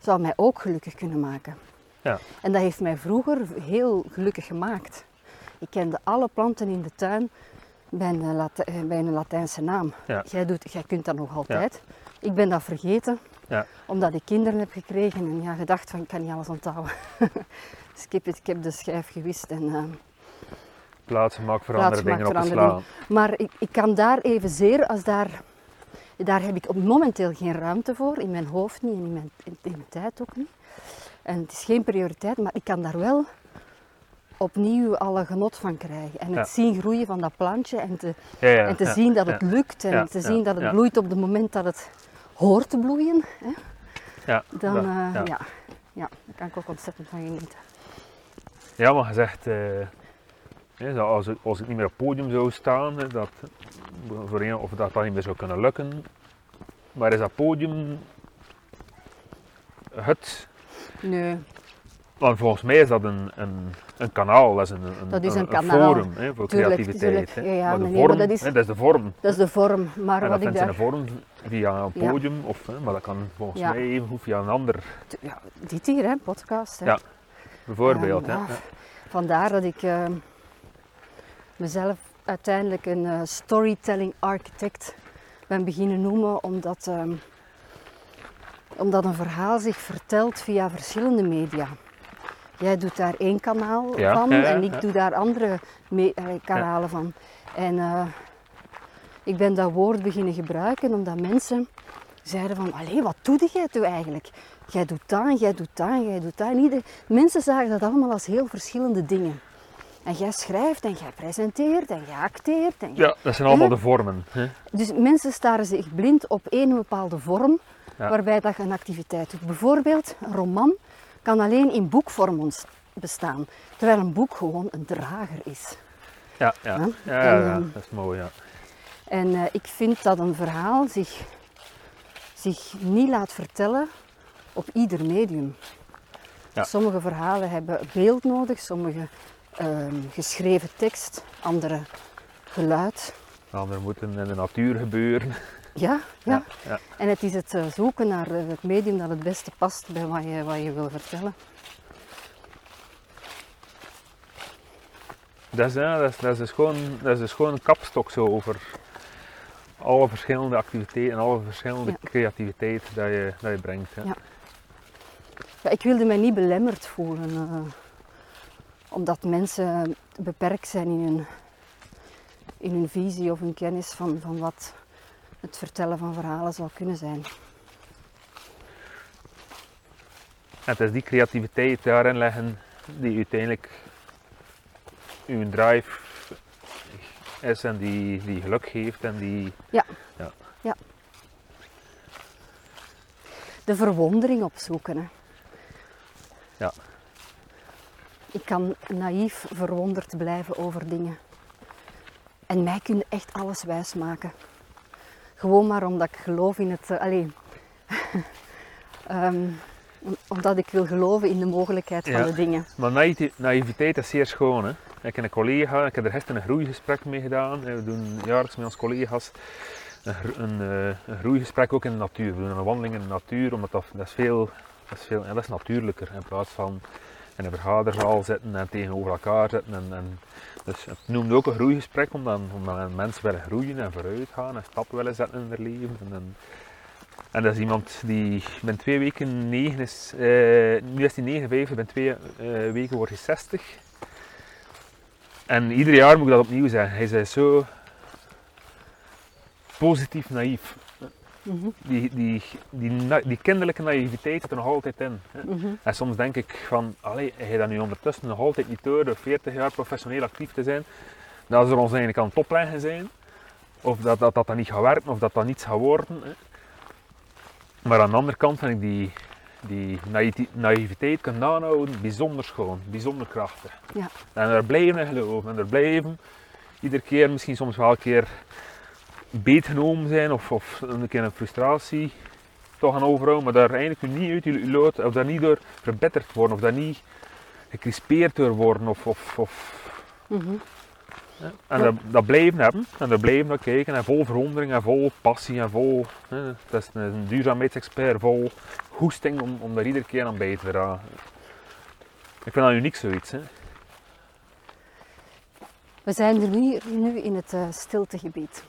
zou mij ook gelukkig kunnen maken. Ja. En dat heeft mij vroeger heel gelukkig gemaakt. Ik kende alle planten in de tuin bij een, Lati- eh, bij een Latijnse naam. Ja. Jij, doet, jij kunt dat nog altijd. Ik ben dat vergeten, Ja. omdat ik kinderen heb gekregen en ja, gedacht van ik kan niet alles onthouden. dus ik heb, het, ik heb de schijf gewist. En, eh, Plaatsen maakt voor andere dingen op slaan. maar ik, ik kan daar evenzeer als daar... Daar heb ik op momenteel geen ruimte voor, in mijn hoofd niet en in mijn, in, in mijn tijd ook niet. En het is geen prioriteit, maar ik kan daar wel opnieuw alle genot van krijgen. En het Ja. zien groeien van dat plantje en te, Ja, ja, en te zien dat het lukt en te zien dat het bloeit op het moment dat het hoort te bloeien. Hè, Ja, dan, eh, ja. ja. Daar kan ik ook ontzettend van genieten. Ja, maar je zegt, eh, als, ik, als ik niet meer op het podium zou staan, dat, voor een, of dat dat niet meer zou kunnen lukken. Maar is dat podium het Nee, Want volgens mij is dat een, een, een kanaal, dat is een, een, Dat is een kanaal. forum hè, voor Tuurlijk, creativiteit. tuurlijk. hè. Ja, ja, maar de nee, vorm, maar dat is- hè, dat is de vorm. dat is de vorm. Maar En wat dat ik daar... vorm via een Ja. podium, of, hè, maar dat kan volgens mij even goed via een ander, Ja, dit hier, hè, podcast. Hè. Ja, bijvoorbeeld. Hè. Vandaar dat ik eh, mezelf uiteindelijk een eh, storytelling architect ben beginnen noemen, omdat, ehm, omdat een verhaal zich vertelt via verschillende media. Jij doet daar één kanaal Ja, van en ik doe daar andere eh, kanalen van. En eh, ik ben dat woord beginnen gebruiken omdat mensen zeiden van, allee, wat doe jij toe eigenlijk? Jij doet dat en jij doet dat en jij doet dat. En ieder- mensen zagen dat allemaal als heel verschillende dingen. En jij schrijft en jij presenteert en jij acteert. En jij- Ja, dat zijn allemaal Hè? de vormen. Hè. Dus mensen staren zich blind op één bepaalde vorm Ja. waarbij dat je een activiteit doet. Bijvoorbeeld, een roman kan alleen in boekvorm ons- bestaan, terwijl een boek gewoon een drager is. Ja, ja. Ja. Ja, ja, ja, En, dat is mooi. Ja. En eh, ik vind dat een verhaal zich, zich niet laat vertellen op ieder medium. Ja. Sommige verhalen hebben beeld nodig, sommige ehm, geschreven tekst, andere geluid. De anderen moeten in de natuur gebeuren. Ja, ja. ja. En het is het eh, zoeken naar eh, het medium dat het beste past bij wat je, wat je wil vertellen. Dat is, ja, dat is, dat is, dus gewoon, dat is dus gewoon een kapstok zo over alle verschillende activiteiten en alle verschillende Ja. creativiteit dat je, dat je brengt. Hè. Ja. Ja, ik wilde mij niet belemmerd voelen, eh, omdat mensen beperkt zijn in hun, in hun visie of hun kennis van, van wat het vertellen van verhalen zou kunnen zijn. Het is die creativiteit daarin leggen die uiteindelijk uw drive is en die, die geluk geeft en die... De verwondering opzoeken. Hè. Ja. Ik kan naïef verwonderd blijven over dingen. En mij kun je echt alles wijsmaken. Gewoon maar omdat ik geloof in het... eh, allee, Ehm, om- omdat ik wil geloven in de mogelijkheid van de dingen. Maar naïviteit is zeer schoon. Hè. Ik heb een collega, ik heb er gisteren een groeigesprek mee gedaan. We doen jaarlijks met onze collega's een, een, eh, een groeigesprek ook in de natuur. We doen een wandeling in de natuur, omdat dat, dat is veel, dat is veel dat is natuurlijker in plaats van in een vergaderzaal zitten en tegenover elkaar zitten. En, en, dus het noemt ook een groeigesprek, omdat, omdat mensen willen groeien en vooruit gaan en stappen willen zetten in hun leven. En, en, dat is iemand die binnen twee weken negen is, eh, nu is hij 59, binnen twee eh, weken wordt hij 60. En ieder jaar moet ik dat opnieuw zeggen. Hij is zo positief naïef. Die, die, die, die kinderlijke naïviteit zit er nog altijd in. hè. mhm. En soms denk ik van, allee, hij dat nu ondertussen nog altijd niet door, door 40 jaar professioneel actief te zijn, dat ze ons eigenlijk aan het opleggen zijn. Of dat dat, dat, dat niet gaat werken, of dat dat niets gaat worden. Hè. Maar aan de andere kant vind ik die, die naïviteit kunnen aanhouden bijzonder schoon, bijzonder krachtig. Ja. En er blijven in geloven, en er blijven iedere keer misschien soms wel een keer beetgenomen zijn of, of een keer een frustratie toch gaan overhouden, maar daar eigenlijk niet uit je lood, of daar niet door verbeterd worden, of daar niet gecrispeerd door worden, of, of, of Mhm. En dat, dat blijven hebben, en daar blijven naar kijken, en vol verwondering, en vol passie, en vol, hè, dat is een, duurzaamheidsexpert, vol goesting om, om daar iedere keer aan bij te dragen. Ik vind dat uniek zoiets. Hè. We zijn er nu, nu in het eh, stiltegebied.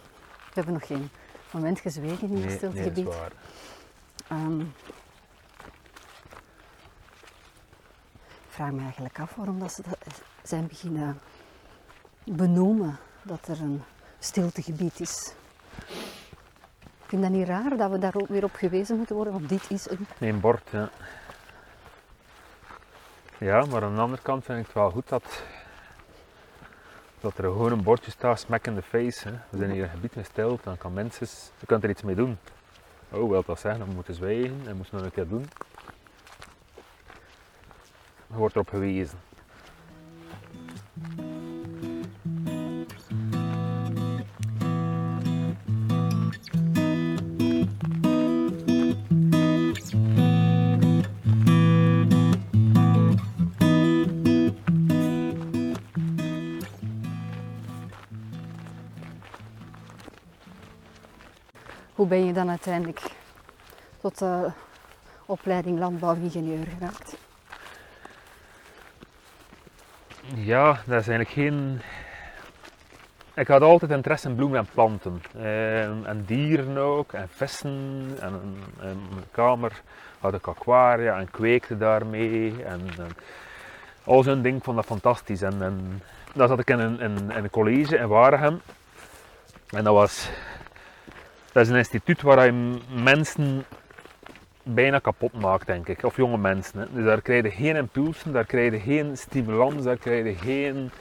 We hebben nog geen moment gezwegen in het dat is stiltegebied. waar. Ehm, ik vraag me eigenlijk af waarom dat ze dat zijn beginnen benoemen dat er een stiltegebied is. Ik vind dat niet raar dat we daar ook weer op gewezen moeten worden, want dit is een... Een bord, ja. Ja, maar aan de andere kant vind ik het wel goed dat, dat er gewoon een bordje staat, smack in the face. Hè. We zijn hier een gebied stilte, dan kan mensen, je kunt er iets mee doen. Oh, wil dat zeggen, dan moeten zwijgen en moesten nog een keer doen. Er wordt erop gewezen. Hoe ben je dan uiteindelijk tot de opleiding landbouwingenieur geraakt? Ja, dat is eigenlijk geen. Ik had altijd interesse in bloemen en planten. En, en dieren ook, en vissen. En, in mijn kamer had ik aquaria en kweekte daarmee. En, en al zo'n ding vond dat fantastisch. En, en dan zat ik in een, in, in een college in Waregem. En dat was. Dat is een instituut waar je mensen bijna kapot maakt, denk ik. Of jonge mensen. Hè. Dus daar krijg je geen impulsen, daar krijg je geen stimulans, daar krijg je geen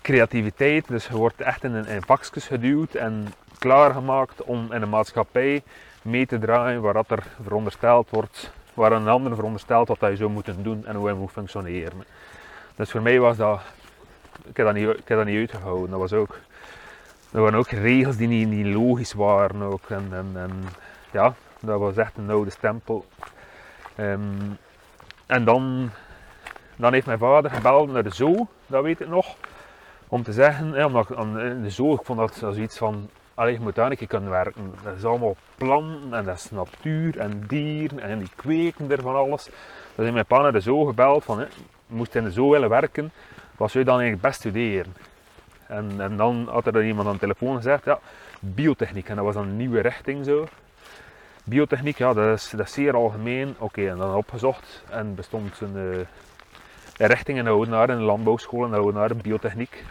creativiteit. Dus je wordt echt in, in vakjes geduwd en klaargemaakt om in een maatschappij mee te draaien waar dat er verondersteld wordt, waar een ander veronderstelt wat je zou moeten doen en hoe je moet functioneren. Dus voor mij was dat, ik heb dat niet, ik heb dat niet uitgehouden. Dat was ook, er waren ook regels die niet, logisch waren ook. En, ja, dat was echt een oude stempel. Ehm, en dan, dan heeft mijn vader gebeld naar de zoo, dat weet ik nog. Om te zeggen, ja, omdat aan- de zoo, ik vond dat zoiets van, allee, je moet daar een keer kunnen werken. Dat is allemaal planten en dat is natuur en dieren en die kweken er van alles. Dus heeft mijn pa naar de zoo gebeld van, je moest in de zoo willen werken, wat zou je dan eigenlijk best studeren? En, en dan had er iemand aan de telefoon gezegd, ja, biotechniek. En dat was dan een nieuwe richting zo. Biotechniek, ja, dat is, dat zeer algemeen. Oké, en dan opgezocht en bestond een, eh, een richting in Oudenaar, de landbouwschool in Oudenaar, biotechniek.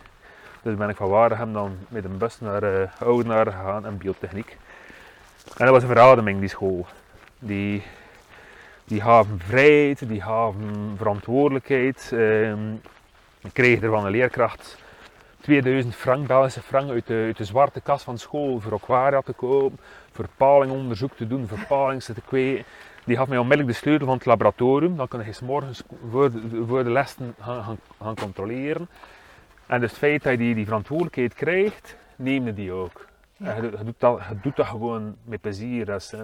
Dus ben ik van Waregem dan met een bus naar uh, Oudenaar gegaan en biotechniek. En dat was een verademing, die school. Die, die gaven vrijheid, die gaven verantwoordelijkheid. ehm, ik kreeg er van een leerkracht 2000 frank, Belgische frank uit de, uit de zwarte kas van school voor aquaria te kopen, voor palingonderzoek te doen, voor te kweken. Die gaf mij onmiddellijk de sleutel van het laboratorium. Dan kon je 's morgens voor de, voor de lessen gaan, gaan, gaan controleren. En dus het feit dat je die, die verantwoordelijkheid krijgt, neem je die ook. Ja. Je, je doet dat, je doet dat gewoon met plezier. Dat is, eh,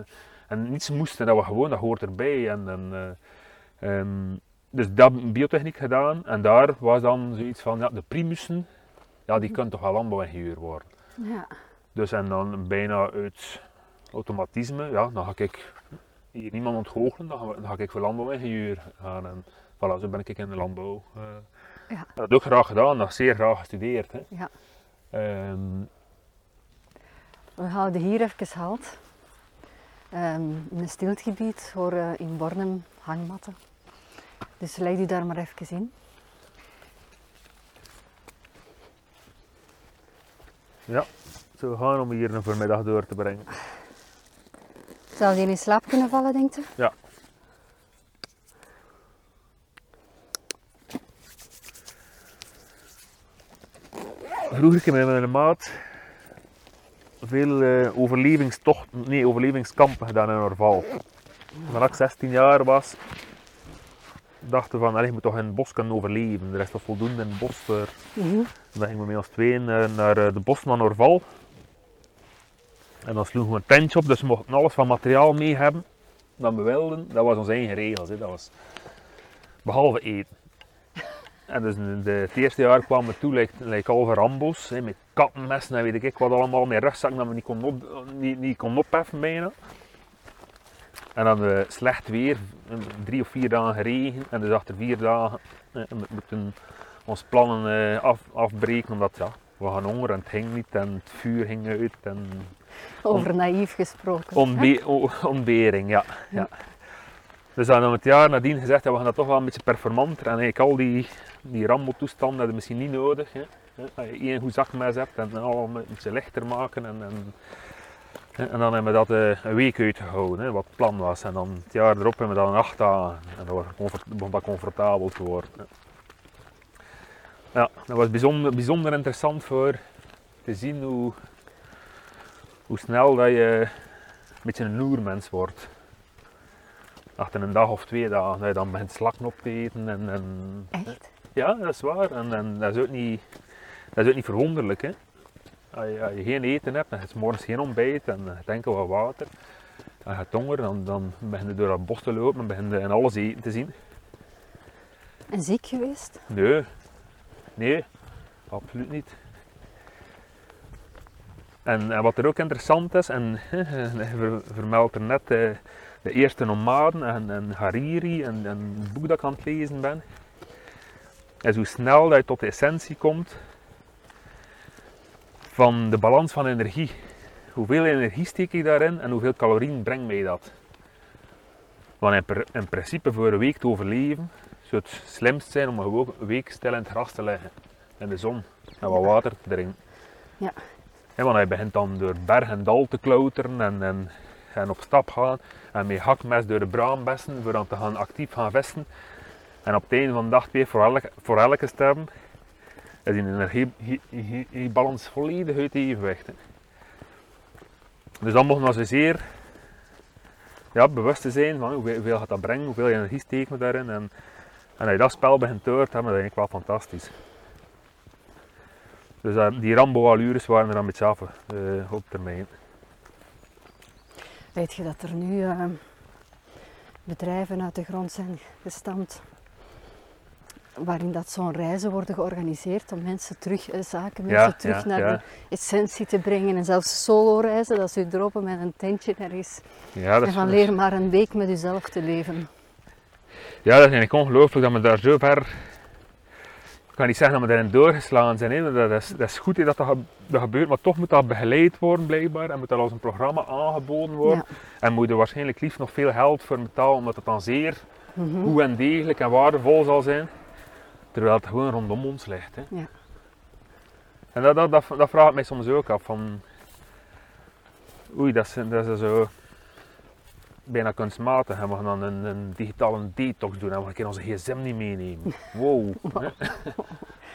en niets moesten, dat was gewoon, dat hoort erbij. En, en, ehm, dus dat biotechniek gedaan. En daar was dan zoiets van, ja, de primussen, ja, die kunnen toch wel landbouwingenieur worden. Ja. Dus en dan bijna uit automatisme, ja, dan ga ik hier niemand ontgoochelen, dan ga, dan ga ik voor landbouwingenieur gaan. En voilà, zo ben ik in de landbouw. eh. Ja. Dat heb ik ook graag gedaan, dat zeer graag gestudeerd. Hè. Ja. Ehm, We houden hier even halt. Ehm, in een stiltegebied horen in Bornem hangmatten. Dus leg die daar maar even in. Ja, zo gaan om hier een voormiddag door te brengen. Zou die in slaap kunnen vallen, denkt u? Ja. Vroeger ik met mijn maat veel eh, overlevingstochten, nee, overlevingskampen gedaan in Orval. Toen ik 16 jaar was, dachten van, je moet toch in het bos kunnen overleven. Er is toch voldoende in het bos voor... Mhm. Dan gingen we met ons tweeën naar eh, de bos van Orval. En dan sloegen we een tentje op, dus we mochten alles van materiaal mee hebben dat we wilden. Dat was onze eigen regels. Hè. Dat was behalve eten. En dus de, het eerste jaar kwamen we toe, lijkt like halve Rambo's, hè, met kattenmessen en weet ik wat allemaal, met rugzakken dat we niet kon, op, niet, niet kon opheffen bijna. En dan eh, slecht weer, drie of vier dagen regen, en dus achter vier dagen eh, we moeten ons plannen eh, af, afbreken, omdat ja, we gaan honger en het ging niet en het vuur ging uit en Over naïef gesproken. Ontbering, ja. ja. Dus dan hebben we het jaar nadien gezegd, ja, we gaan dat toch wel een beetje performanter. En eigenlijk al die, die Rambo-toestanden hebben misschien niet nodig. Hè. Als je één goed zakmes hebt en allemaal een beetje lichter maken. En, en, en dan hebben we dat eh, een week uitgehouden, hè, wat het plan was. En dan het jaar erop hebben we dat een acht dagen. En comfort- begon dat comfortabel te worden. Ja, dat was bijzonder, bijzonder interessant voor te zien hoe, hoe snel dat je een beetje een loermens wordt. Achter een dag of twee dagen, dat je dan begint slakken op te eten. En, en, Echt? ja, dat is waar. En, en dat, is ook niet, dat is ook niet verwonderlijk. Hè. Als, je, als je geen eten hebt en je morgens geen ontbijt en je enkel wat water. En je hebt honger, dan, dan begin je door dat bos te lopen en begin je in alles eten te zien. En ziek geweest? Nee, nee, absoluut niet. En, en wat er ook interessant is, en je ver- vermeldt er net eh, de eerste nomaden en, en Hariri en, en het boek dat ik aan het lezen ben, is hoe snel dat je tot de essentie komt van de balans van energie. Hoeveel energie steek ik daarin en hoeveel calorieën brengt mij dat? Want in, pr- in principe voor een week te overleven zou het slimst zijn om gewoon een week stil in het gras te liggen. In de zon. En wat water te drinken. Ja. Hè, want hij begint dan door berg en dal te klauteren en, en, en op stap gaan. En met hakmes door de braambessen voor dan te gaan actief gaan vissen. En op het einde van de dag weer voor elke, voor elke stem is die energiebalans volledig uit evenwicht. Dus dan mogen we zozeer ja, bewust te zijn van hoeveel, gaat dat brengen, hoeveel energie steken we daarin. En, en als je dat spel begint te horen, dan is dat eigenlijk wel fantastisch. Dus eh, die Rambo-allures waren er dan beetje af eh, op termijn. Weet je dat er nu eh, bedrijven uit de grond zijn gestampt waarin dat zo'n reizen worden georganiseerd om mensen terug, eh, zaken, Ja, mensen terug ja, naar ja. de essentie te brengen en zelfs solo reizen, dat ze u droppen met een tentje ergens Ja, dat en is, van leer maar een week met uzelf te leven. ja, dat is eigenlijk ongelooflijk dat we daar zo ver. Ik kan niet zeggen dat we daarin doorgeslaan zijn, hè. dat is, dat is goed hè, dat dat, ge- dat gebeurt, maar toch moet dat begeleid worden blijkbaar en moet dat als een programma aangeboden worden. En moet er waarschijnlijk liefst nog veel geld voor betalen, omdat het dan zeer Mhm. goed en degelijk en waardevol zal zijn. Terwijl het gewoon rondom ons ligt. Hè. Ja. En dat, dat, dat, dat vraag ik mij soms ook af. Van, oei, dat is, dat is zo bijna kunstmatig. En we gaan dan een, een digitale detox doen en we keer onze gsm niet meenemen. Wow.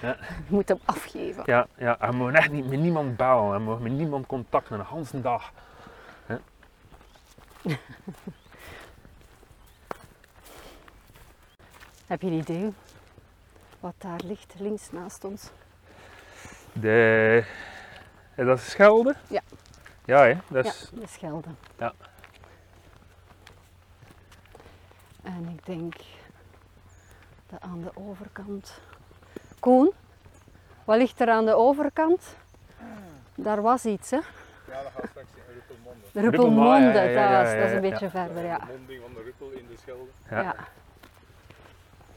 hè. Je moet hem afgeven. Ja, ja, en we mogen echt niet met niemand bellen. En we mogen met niemand contacten een hele dag. Heb je een idee wat daar ligt, links naast ons? De, is dat Schelde? Ja. Ja, hè? dat is, Ja, de Schelde. Ja. En ik denk dat aan de overkant. Koen, wat ligt er aan de overkant? Daar was iets, hè? Ja, dat gaat straks in Ruppelmonde. De Ruppelmonde, Ruppelmonde, ja, ja, ja, dat, is, dat is een ja, beetje verder, ja. De monding van de Ruppel in de Schelde. Ja.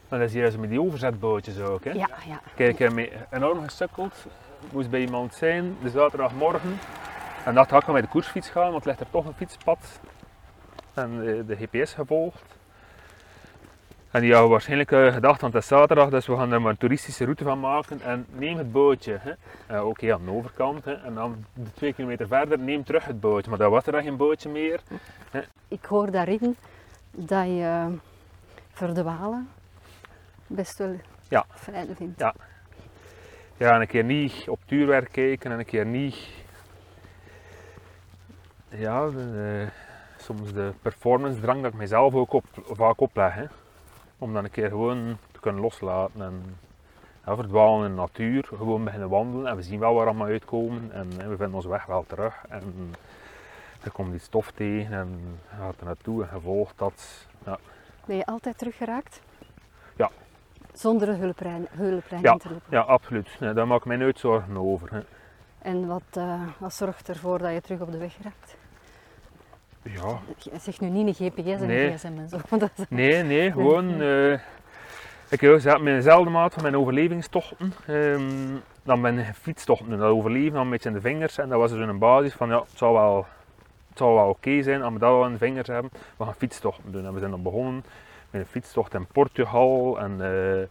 Maar dat is hier zo met die overzetbootjes ook. Hè? ja, ja. Kijk, ik heb enorm gesukkeld. Moest bij iemand zijn, de zaterdagmorgen. En dacht, ga ik met de koersfiets gaan, want ligt er toch een fietspad. En de, de GPS gevolgd. En die hadden waarschijnlijk eh, gedacht, want het is zaterdag, dus we gaan er maar een toeristische route van maken. En neem het bootje. hè. Eh, Oké, aan de overkant. Hè. En dan de twee kilometer verder, neem terug het bootje. Maar dan was er dan geen bootje meer. Ik hoor daarin dat je verdwalen best wel Ja. fijn. Ja. Ja, en een keer niet op tuurwerk kijken en een keer niet. Ja, de, eh, soms de performance drang dat ik mezelf ook op, vaak opleg. Hè. Om dan een keer gewoon te kunnen loslaten en ja, verdwalen in de natuur. Gewoon beginnen wandelen en we zien wel waar we allemaal uitkomen en we vinden onze weg wel terug. En er komt iets stof tegen en gaat er naartoe en je volgt dat. Ja, Ben je altijd teruggeraakt? Zonder een hulplijn, hulplijn Ja. in te roepen. ja absoluut. Nee, daar maak ik mij nooit zorgen over. Hè. En wat, eh, wat zorgt ervoor dat je terug op de weg raakt? Ja, Je zegt nu niet een GPS en Nee. een GSM en zo. want dat is- Nee, nee, gewoon. eh, ik heb gezegd, met dezelfde maat van mijn overlevingstochten. ehm, dan ben ik fietstochten doen. Dat overleven dan een beetje in de vingers. En dat was dus een basis van ja, het zal wel, het zal wel oké zijn als we dat wel in de vingers hebben. We gaan fietstochten doen. En we zijn dan begonnen een fietstocht in Portugal. En eh,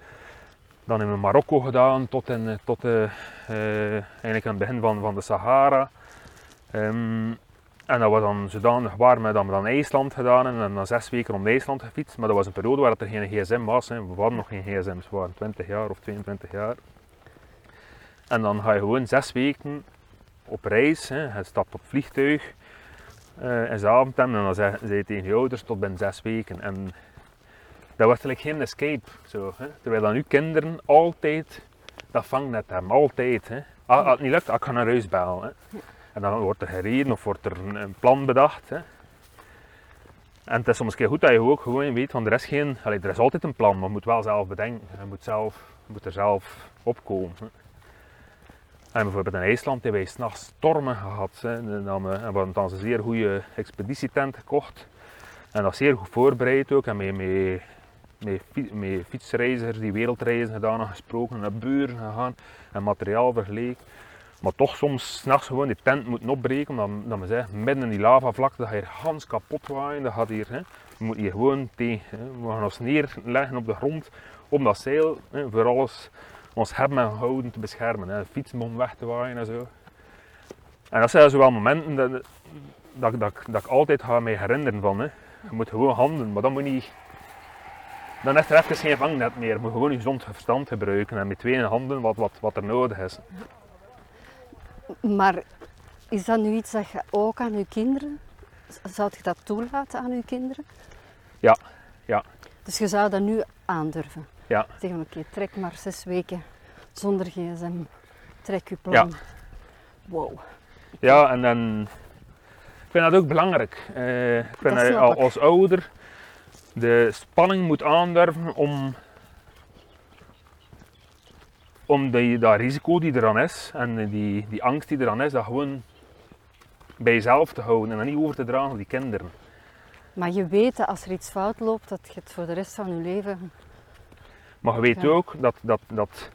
dan we Marokko gedaan tot, in, eh, tot eh, eigenlijk aan het begin van, van de Sahara. Ehm, en dat was dan zodanig warm dat we dan IJsland gedaan en dan zes weken om IJsland gefietst. Maar dat was een periode waar er geen gsm was. Hè. We hadden nog geen gsm's, we waren 20 jaar of 22 jaar. En dan ga je gewoon zes weken op reis. Hè. Je stapt op vliegtuig eh in Zaventem en dan zei je tegen je ouders tot binnen zes weken. En dat was eigenlijk geen escape. Zo. Terwijl dan uw kinderen altijd dat vangnet hebben, altijd. Hè. Als als het niet lukt, ik ga naar huis bellen. En dan wordt er gereden of wordt er een, plan bedacht. Hè. En het is soms keer goed dat je ook gewoon weet, want er is geen, er is altijd een plan, maar je moet wel zelf bedenken. Je moet, zelf, moet er zelf opkomen. En bijvoorbeeld in IJsland hebben wij s'nachts stormen gehad. En dan, we hadden dan een zeer goede expeditietent gekocht. En dat is zeer goed voorbereid ook. En met, met, met, met fietsreizigers die wereldreizen gedaan en gesproken. Naar buren gegaan en materiaal vergeleken. Maar toch soms s'nachts gewoon die tent moeten opbreken. Omdat, omdat men midden in die lavavlakte, dat gaat hier gans kapot waaien. Dat gaat hier, hè. We moeten hier gewoon tegen. Hè. We gaan ons neerleggen op de grond om dat zeil hè, voor alles ons hebben en houden te beschermen. Hè. Fietsbom weg te waaien en zo. En dat zijn zo wel momenten dat, dat, dat, dat ik altijd ga me herinneren van. Hè. Je moet gewoon handelen, maar dan moet je niet... Dan is er even geen vangnet meer. Je moet gewoon je gezond verstand gebruiken en met twee handen wat, wat, wat er nodig is. Maar is dat nu iets dat je ook aan je kinderen, zou je dat toelaten aan je kinderen? Ja, ja. Dus je zou dat nu aandurven? Ja. Zeggen, oké, trek maar zes weken zonder gsm, trek je plan. Wow. Ja, en dan... Ik vind dat ook belangrijk. Eh, ik vind Dat dat als ouder de spanning moet aandurven om... Om die, dat risico die er aan is en die, die angst die er aan is, dat gewoon bij jezelf te houden en dat niet over te dragen op die kinderen. Maar je weet dat als er iets fout loopt, dat je het voor de rest van je leven... Maar je weet Ja. ook dat, dat, dat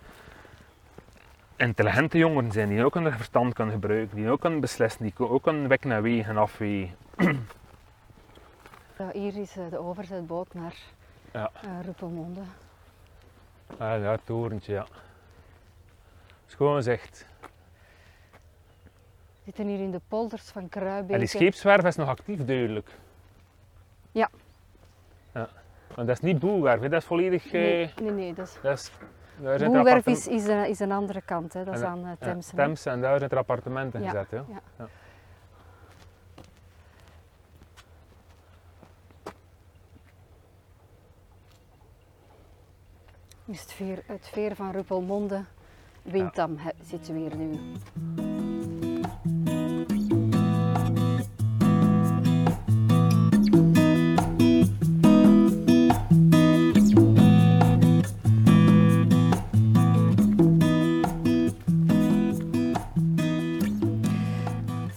intelligente jongeren zijn die ook hun verstand kunnen gebruiken, die ook kunnen beslissen, die ook kunnen wekken en wegen afwegen. Ja, hier is eh, de overzetboot naar Ja. eh, Ruppelmonde. Ah, ja, het torentje, ja. Schoon zegt. We zitten hier in de polders van Kruibeke. En die scheepswerf is nog actief, duidelijk. Ja. ja. Want dat is niet boelwerf, hè, dat is volledig... eh, Nee, nee, nee. Dat is... dat is, er Boelwerf is, is, een, is een andere kant, hè. dat is En, aan uh, ja, Temse. hè. Thames, en daar zijn er appartementen Ja, gezet. Ja. ja. Is het, veer, het veer van Ruppelmonde, Windam, zitten we hier nu.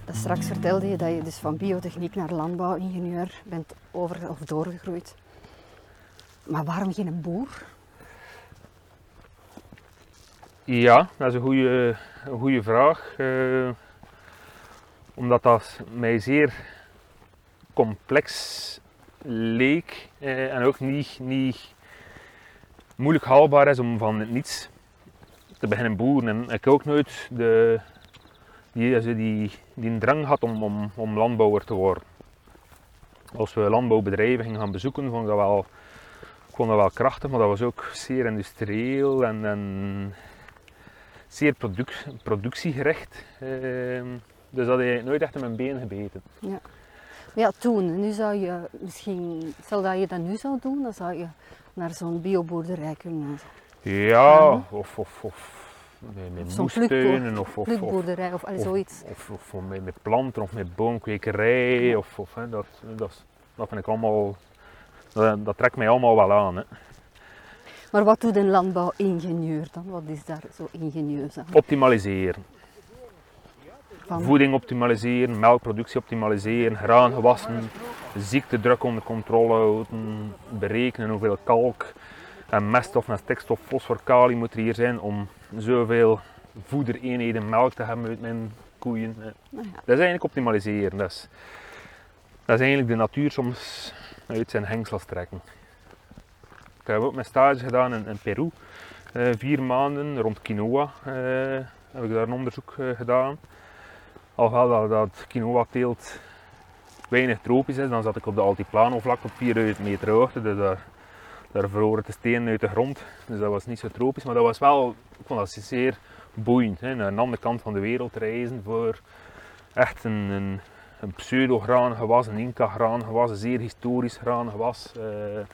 Dat Straks vertelde je dat je dus van biotechniek naar landbouwingenieur bent over of doorgegroeid. Maar waarom geen boer? Ja, dat is een goede, een goede vraag. eh, omdat dat mij zeer complex leek eh, en ook niet, niet moeilijk haalbaar is om van niets te beginnen boeren. En ik ook nooit de, die, die, die drang had om, om, om landbouwer te worden. Als we landbouwbedrijven gingen gaan bezoeken, vond ik dat wel, ik wel krachtig, maar dat was ook zeer industrieel en, en zeer produc- productiegericht. Ehm, dus dat heeft nooit echt in mijn been gebeten. Maar ja, toen, nu zou je misschien, stel dat je dat nu zou doen, dan zou je naar zo'n bioboerderij kunnen. Ja, of, of, of met, met moestuinen, of, of, of, Plukboerderij of al of- zoiets. of, of, of met, met planten, of met boomkwekerij. Ja. Of, of, hè, dat, dat vind ik allemaal, dat, dat trekt mij allemaal wel aan. Hè. Maar wat doet een landbouwingenieur dan? Wat is daar zo ingenieus aan? Optimaliseren. Van, Voeding optimaliseren, melkproductie optimaliseren, graangewassen, ziektedruk onder controle houden, berekenen hoeveel kalk en meststof en stikstof, fosfor, kalium moet er hier zijn om zoveel voedereenheden melk te hebben uit mijn koeien. Nou ja, Dat is eigenlijk optimaliseren. Dat is, dat is eigenlijk de natuur soms uit zijn hengsels trekken. Ik heb ook mijn stage gedaan in, in Peru. Eh, vier maanden rond quinoa eh, heb ik daar een onderzoek eh, gedaan. Alhoewel dat, dat quinoa teelt weinig tropisch is, dan zat ik op de Altiplano vlak op 4000 meter hoogte. Dus daar, daar de stenen uit de grond. Dus dat was niet zo tropisch, maar dat was wel, ik vond dat zeer boeiend. Hè, naar een andere kant van de wereld reizen voor echt een, een, een pseudo-graangewas, een Inca-graangewas, een zeer historisch graangewas. eh,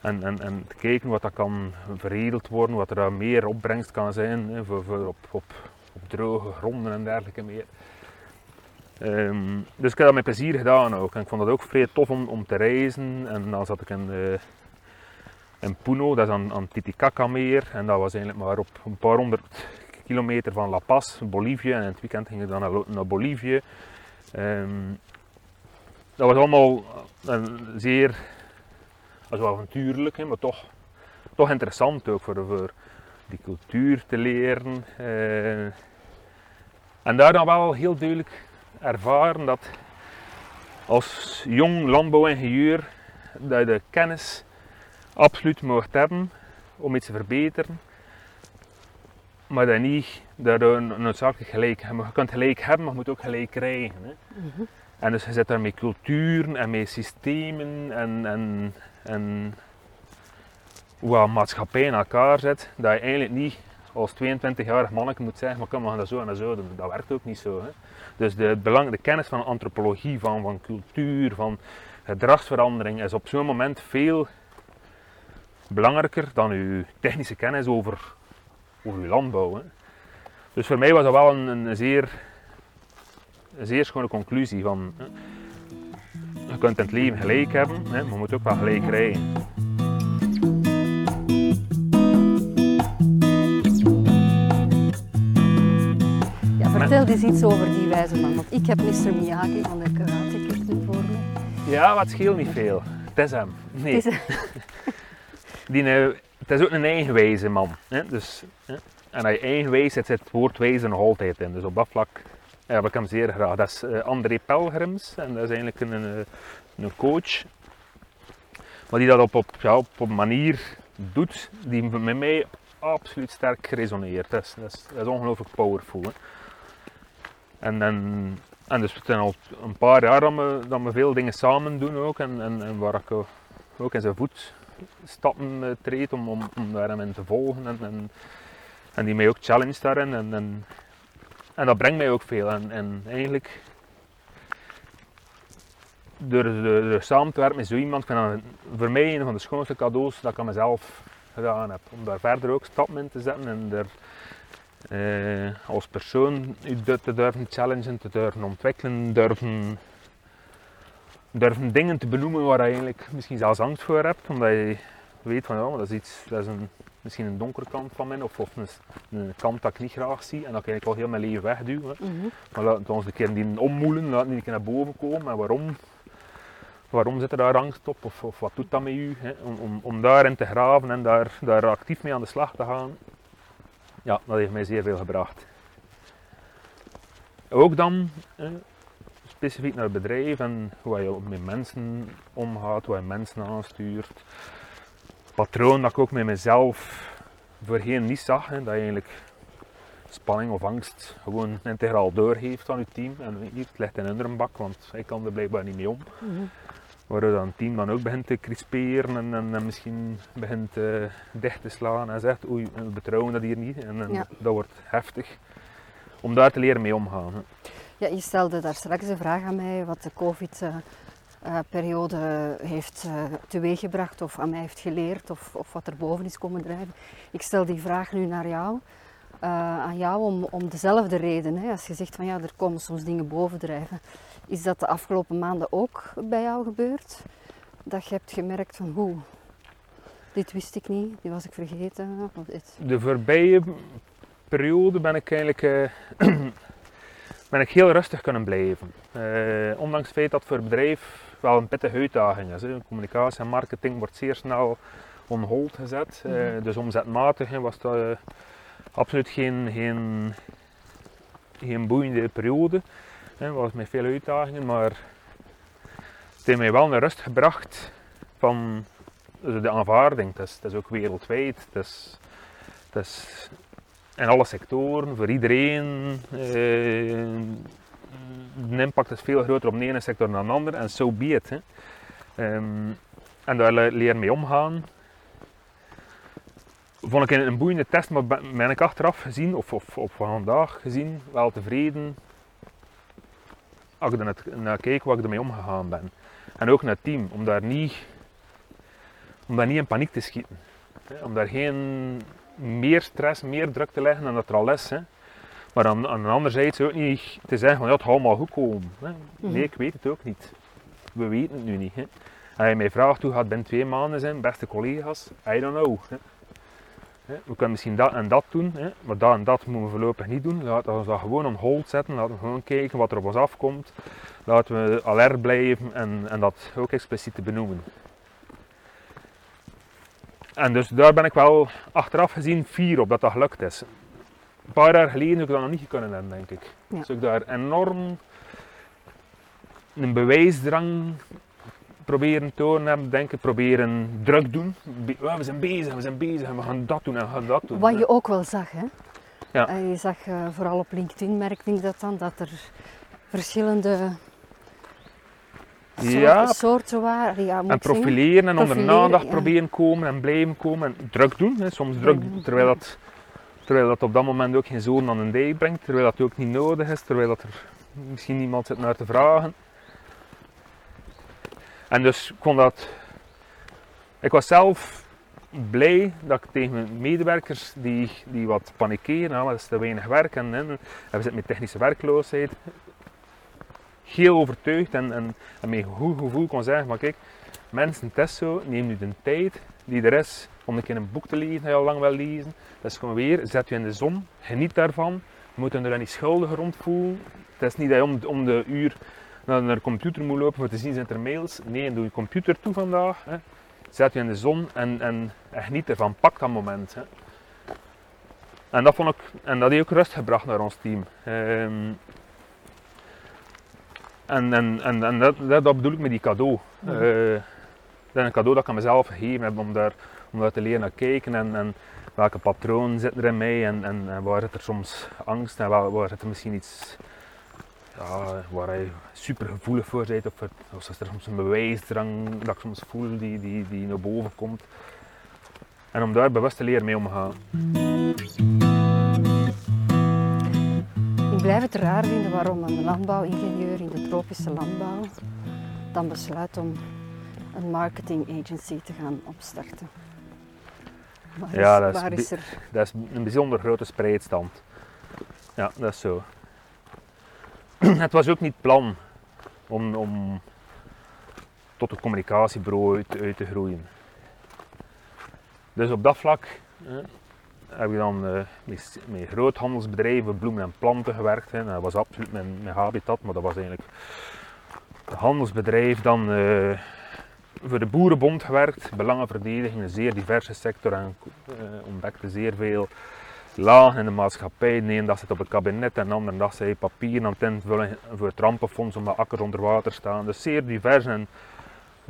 en, en, en te kijken wat dat kan veredeld worden, wat er meer opbrengst kan zijn hè, voor, voor op, op, droge gronden en dergelijke meer. Ehm, dus ik heb dat met plezier gedaan ook. En ik vond het ook vrij tof om, om te reizen. En dan zat ik in, eh, in Puno, dat is aan, aan Titicaca meer. En dat was eigenlijk maar op een paar honderd kilometer van La Paz, Bolivie. En in het weekend gingen we dan naar, naar Bolivie. Ehm, dat was allemaal een zeer, dat was wel avontuurlijk, hè, maar toch, toch interessant ook voor, voor die cultuur te leren. eh. en daar dan wel heel duidelijk ervaren dat als jong landbouwingenieur dat je de kennis absoluut mocht hebben om iets te verbeteren. Maar dat niet dat je noodzakelijk gelijk hebt. Je kunt gelijk hebben, maar je moet ook gelijk krijgen. Hè. En dus je zit daar met culturen en met systemen en, en, en hoe een maatschappij in elkaar zit, dat je eigenlijk niet als 22-jarig manneke moet zeggen, maar we gaan dat zo en zo. Dat werkt ook niet zo. Hè. Dus de, belang, de kennis van antropologie, van, van cultuur, van gedragsverandering is op zo'n moment veel belangrijker dan uw technische kennis over, over uw landbouw. Hè. Dus voor mij was dat wel een, een zeer, een zeer schone conclusie van. Je kunt in het leven gelijk hebben, hè, maar je moet ook wel gelijk krijgen. Ja, vertel eens iets over die wijze man, want ik heb Mr. Miyagi van de Karate nu voor me. Ja, wat scheelt niet veel. Het is hem. Nee. Het is- Die, eh, het is ook een eigenwijze man. Hè? Dus, hè? En als je eigenwijs zit, zit het woord wijze nog altijd in. Dus op dat vlak ja, heb ik hem zeer graag. Dat is eh, André Pelgrims en dat is eigenlijk een, een, een coach. Maar die dat op, op, op een manier doet die met mij absoluut sterk geresoneerd. Dat is, dat is, dat is ongelooflijk powerful. En, en, en dus het zijn al een paar jaar dat we, dat we veel dingen samen doen ook. En, en, en waar ik eh, ook in zijn voetstappen eh, treed om, om, om daar hem in te volgen. En, en, en die mij ook challenge daarin. En, en, en dat brengt mij ook veel. En, en eigenlijk, door, door, door samen te werken met zo iemand, vind dat voor mij een van de schoonste cadeaus dat ik aan mezelf gedaan heb. Om daar verder ook stappen in te zetten en er eh, als persoon te durven challengen, te durven ontwikkelen, durven, durven dingen te benoemen waar je eigenlijk misschien zelfs angst voor hebt, omdat je weet van ja, dat is iets, dat is een, misschien een donkere kant van mij, of, of een, een kant dat ik niet graag zie en dat ik eigenlijk al heel mijn leven wegduw. Hè. Mhm. Maar laten we ons een keer die ommoelen, laten die een keer naar boven komen en waarom, waarom zit er daar angst op of, of wat doet dat met u? Hè? Om, om, om daarin te graven en daar, daar actief mee aan de slag te gaan, ja, dat heeft mij zeer veel gebracht. Ook dan, eh, specifiek naar het bedrijf en hoe je met mensen omgaat, hoe je mensen aanstuurt. Patroon dat ik ook met mezelf voorheen niet zag, hè, dat je eigenlijk spanning of angst gewoon integraal doorgeeft aan je team. En hier, het ligt in een bak, want ik kan er blijkbaar niet mee om. Mhm. Waardoor dan het team dan ook begint te crisperen en, en, en misschien begint eh, dicht te slaan en zegt oei, we betrouwen dat hier niet. En, en Ja. dat wordt heftig. Om daar te leren mee omgaan. hè. Ja, je stelde daar straks een vraag aan mij wat de COVID-periode heeft eh, teweeggebracht of aan mij heeft geleerd of, of wat er boven is komen drijven. Ik stel die vraag nu naar jou, eh, aan jou om, om dezelfde reden. Hè. Als je zegt van ja, er komen soms dingen bovendrijven. Is dat de afgelopen maanden ook bij jou gebeurd? Dat je hebt gemerkt van hoe, dit wist ik niet, dit was ik vergeten. Dit. De voorbije periode ben ik eigenlijk eh, ben ik heel rustig kunnen blijven. Eh, ondanks het feit dat voor het bedrijf wel een pittige uitdaging is. Hè. Communicatie en marketing wordt zeer snel on hold gezet. Eh, Mhm. dus omzetmatig was dat eh, absoluut geen, geen, geen boeiende periode. Het was met veel uitdagingen, maar het heeft mij wel een rust gebracht van dus de aanvaarding. Het is, het is ook wereldwijd. Het is, het is in alle sectoren, voor iedereen. eh, de impact is veel groter op de ene sector dan de andere en so be it. Hè. Ehm, en daar le- leren mee omgaan. Vond ik een, boeiende test, maar ben, ik achteraf gezien, of, of, vandaag gezien, wel tevreden als ik er naar kijk waar ik ermee omgegaan ben. En ook naar het team, om daar niet, om daar niet in paniek te schieten. Om daar geen meer stress, meer druk te leggen dan dat er al is. Hè. Maar aan, aan de andere zijde ook niet te zeggen van ja, het gaat allemaal goed komen. Hè. Mhm. Nee, ik weet het ook niet. We weten het nu niet. Hè. Als je mij vraagt hoe gaat het binnen twee maanden zijn, beste collega's, I don't know. Hè. We kunnen misschien dat en dat doen, hè, maar dat en dat moeten we voorlopig niet doen. Laten we dat gewoon on hold zetten, laten we gewoon kijken wat er op ons afkomt. Laten we alert blijven en, en dat ook expliciet te benoemen. En dus daar ben ik wel achteraf gezien fier op dat dat gelukt is. Een paar jaar geleden zou ik dat nog niet kunnen hebben, denk ik. Ja. Zou ik daar enorm een bewijsdrang proberen tonen hebben, denk ik, proberen druk doen. "Oh, we zijn bezig, we zijn bezig en we gaan dat doen en we gaan dat doen. Wat je ook wel zag, hè? Ja. Eh, Je zag eh, vooral op LinkedIn, merkte ik dat dan, dat er verschillende soort- Ja. soorten waren. Ja, En profileren en onder Profileren, aandacht ja. proberen komen en blijven komen en druk doen. Hè. Soms druk doen, terwijl dat, terwijl dat op dat moment ook geen zoon aan een dij brengt, terwijl dat ook niet nodig is, terwijl dat er misschien niemand zit naar te vragen. En dus ik vond dat. Ik was zelf blij dat ik tegen mijn medewerkers die, die wat panikeren, nou, dat is te weinig werk en, en, we zitten met technische werkloosheid, heel overtuigd en, en, en met een goed gevoel kon zeggen: maar kijk, mensen, het is zo, neem nu de tijd die er is om een keer een boek te lezen dat je al lang wil lezen. Dat is gewoon weer, zet je in de zon, geniet daarvan. Je moet je er niet schuldig rond voelen. Het is niet dat je om, om de uur naar de computer moet lopen voor te zien zijn er mails. Nee, doe je computer toe vandaag. Hè. Zet je in de zon en, en, en geniet ervan. Pak dat moment. Hè. En dat vond ik, en dat heeft ook rust gebracht naar ons team. Ehm, en en, en, en dat, dat, bedoel ik met die cadeau. Eh, dat is een cadeau dat ik aan mezelf gegeven heb om daar, om daar te leren naar kijken en, en welke patronen zitten er in mij en, en, waar zit er soms angst en waar, waar zit er misschien iets ja, waar je super gevoelig voor bent of, het- of is er soms een bewijsdrang dat ik soms voel die, die, die naar boven komt. En om daar bewust te leren mee omgaan. Ik blijf het raar vinden waarom een landbouwingenieur in de tropische landbouw dan besluit om een marketing agency te gaan opstarten. Ja, dat is waar bi- is er... Dat is een bijzonder grote spreidstand. Ja, dat is zo. Het was ook niet plan om, om tot een communicatiebureau uit, uit te groeien. Dus op dat vlak heb ik dan eh, met, met groothandelsbedrijven, bloemen en planten gewerkt. Hè. Dat was absoluut mijn, mijn habitat, maar dat was eigenlijk een handelsbedrijf. Dan eh, voor de Boerenbond gewerkt, belangenverdediging, een zeer diverse sector en eh, ontdekte zeer veel lagen in de maatschappij. De ene dag zit op het kabinet en de andere dag zij papieren aan het invullen voor het rampenfonds omdat akkers onder water staan. Dus zeer divers en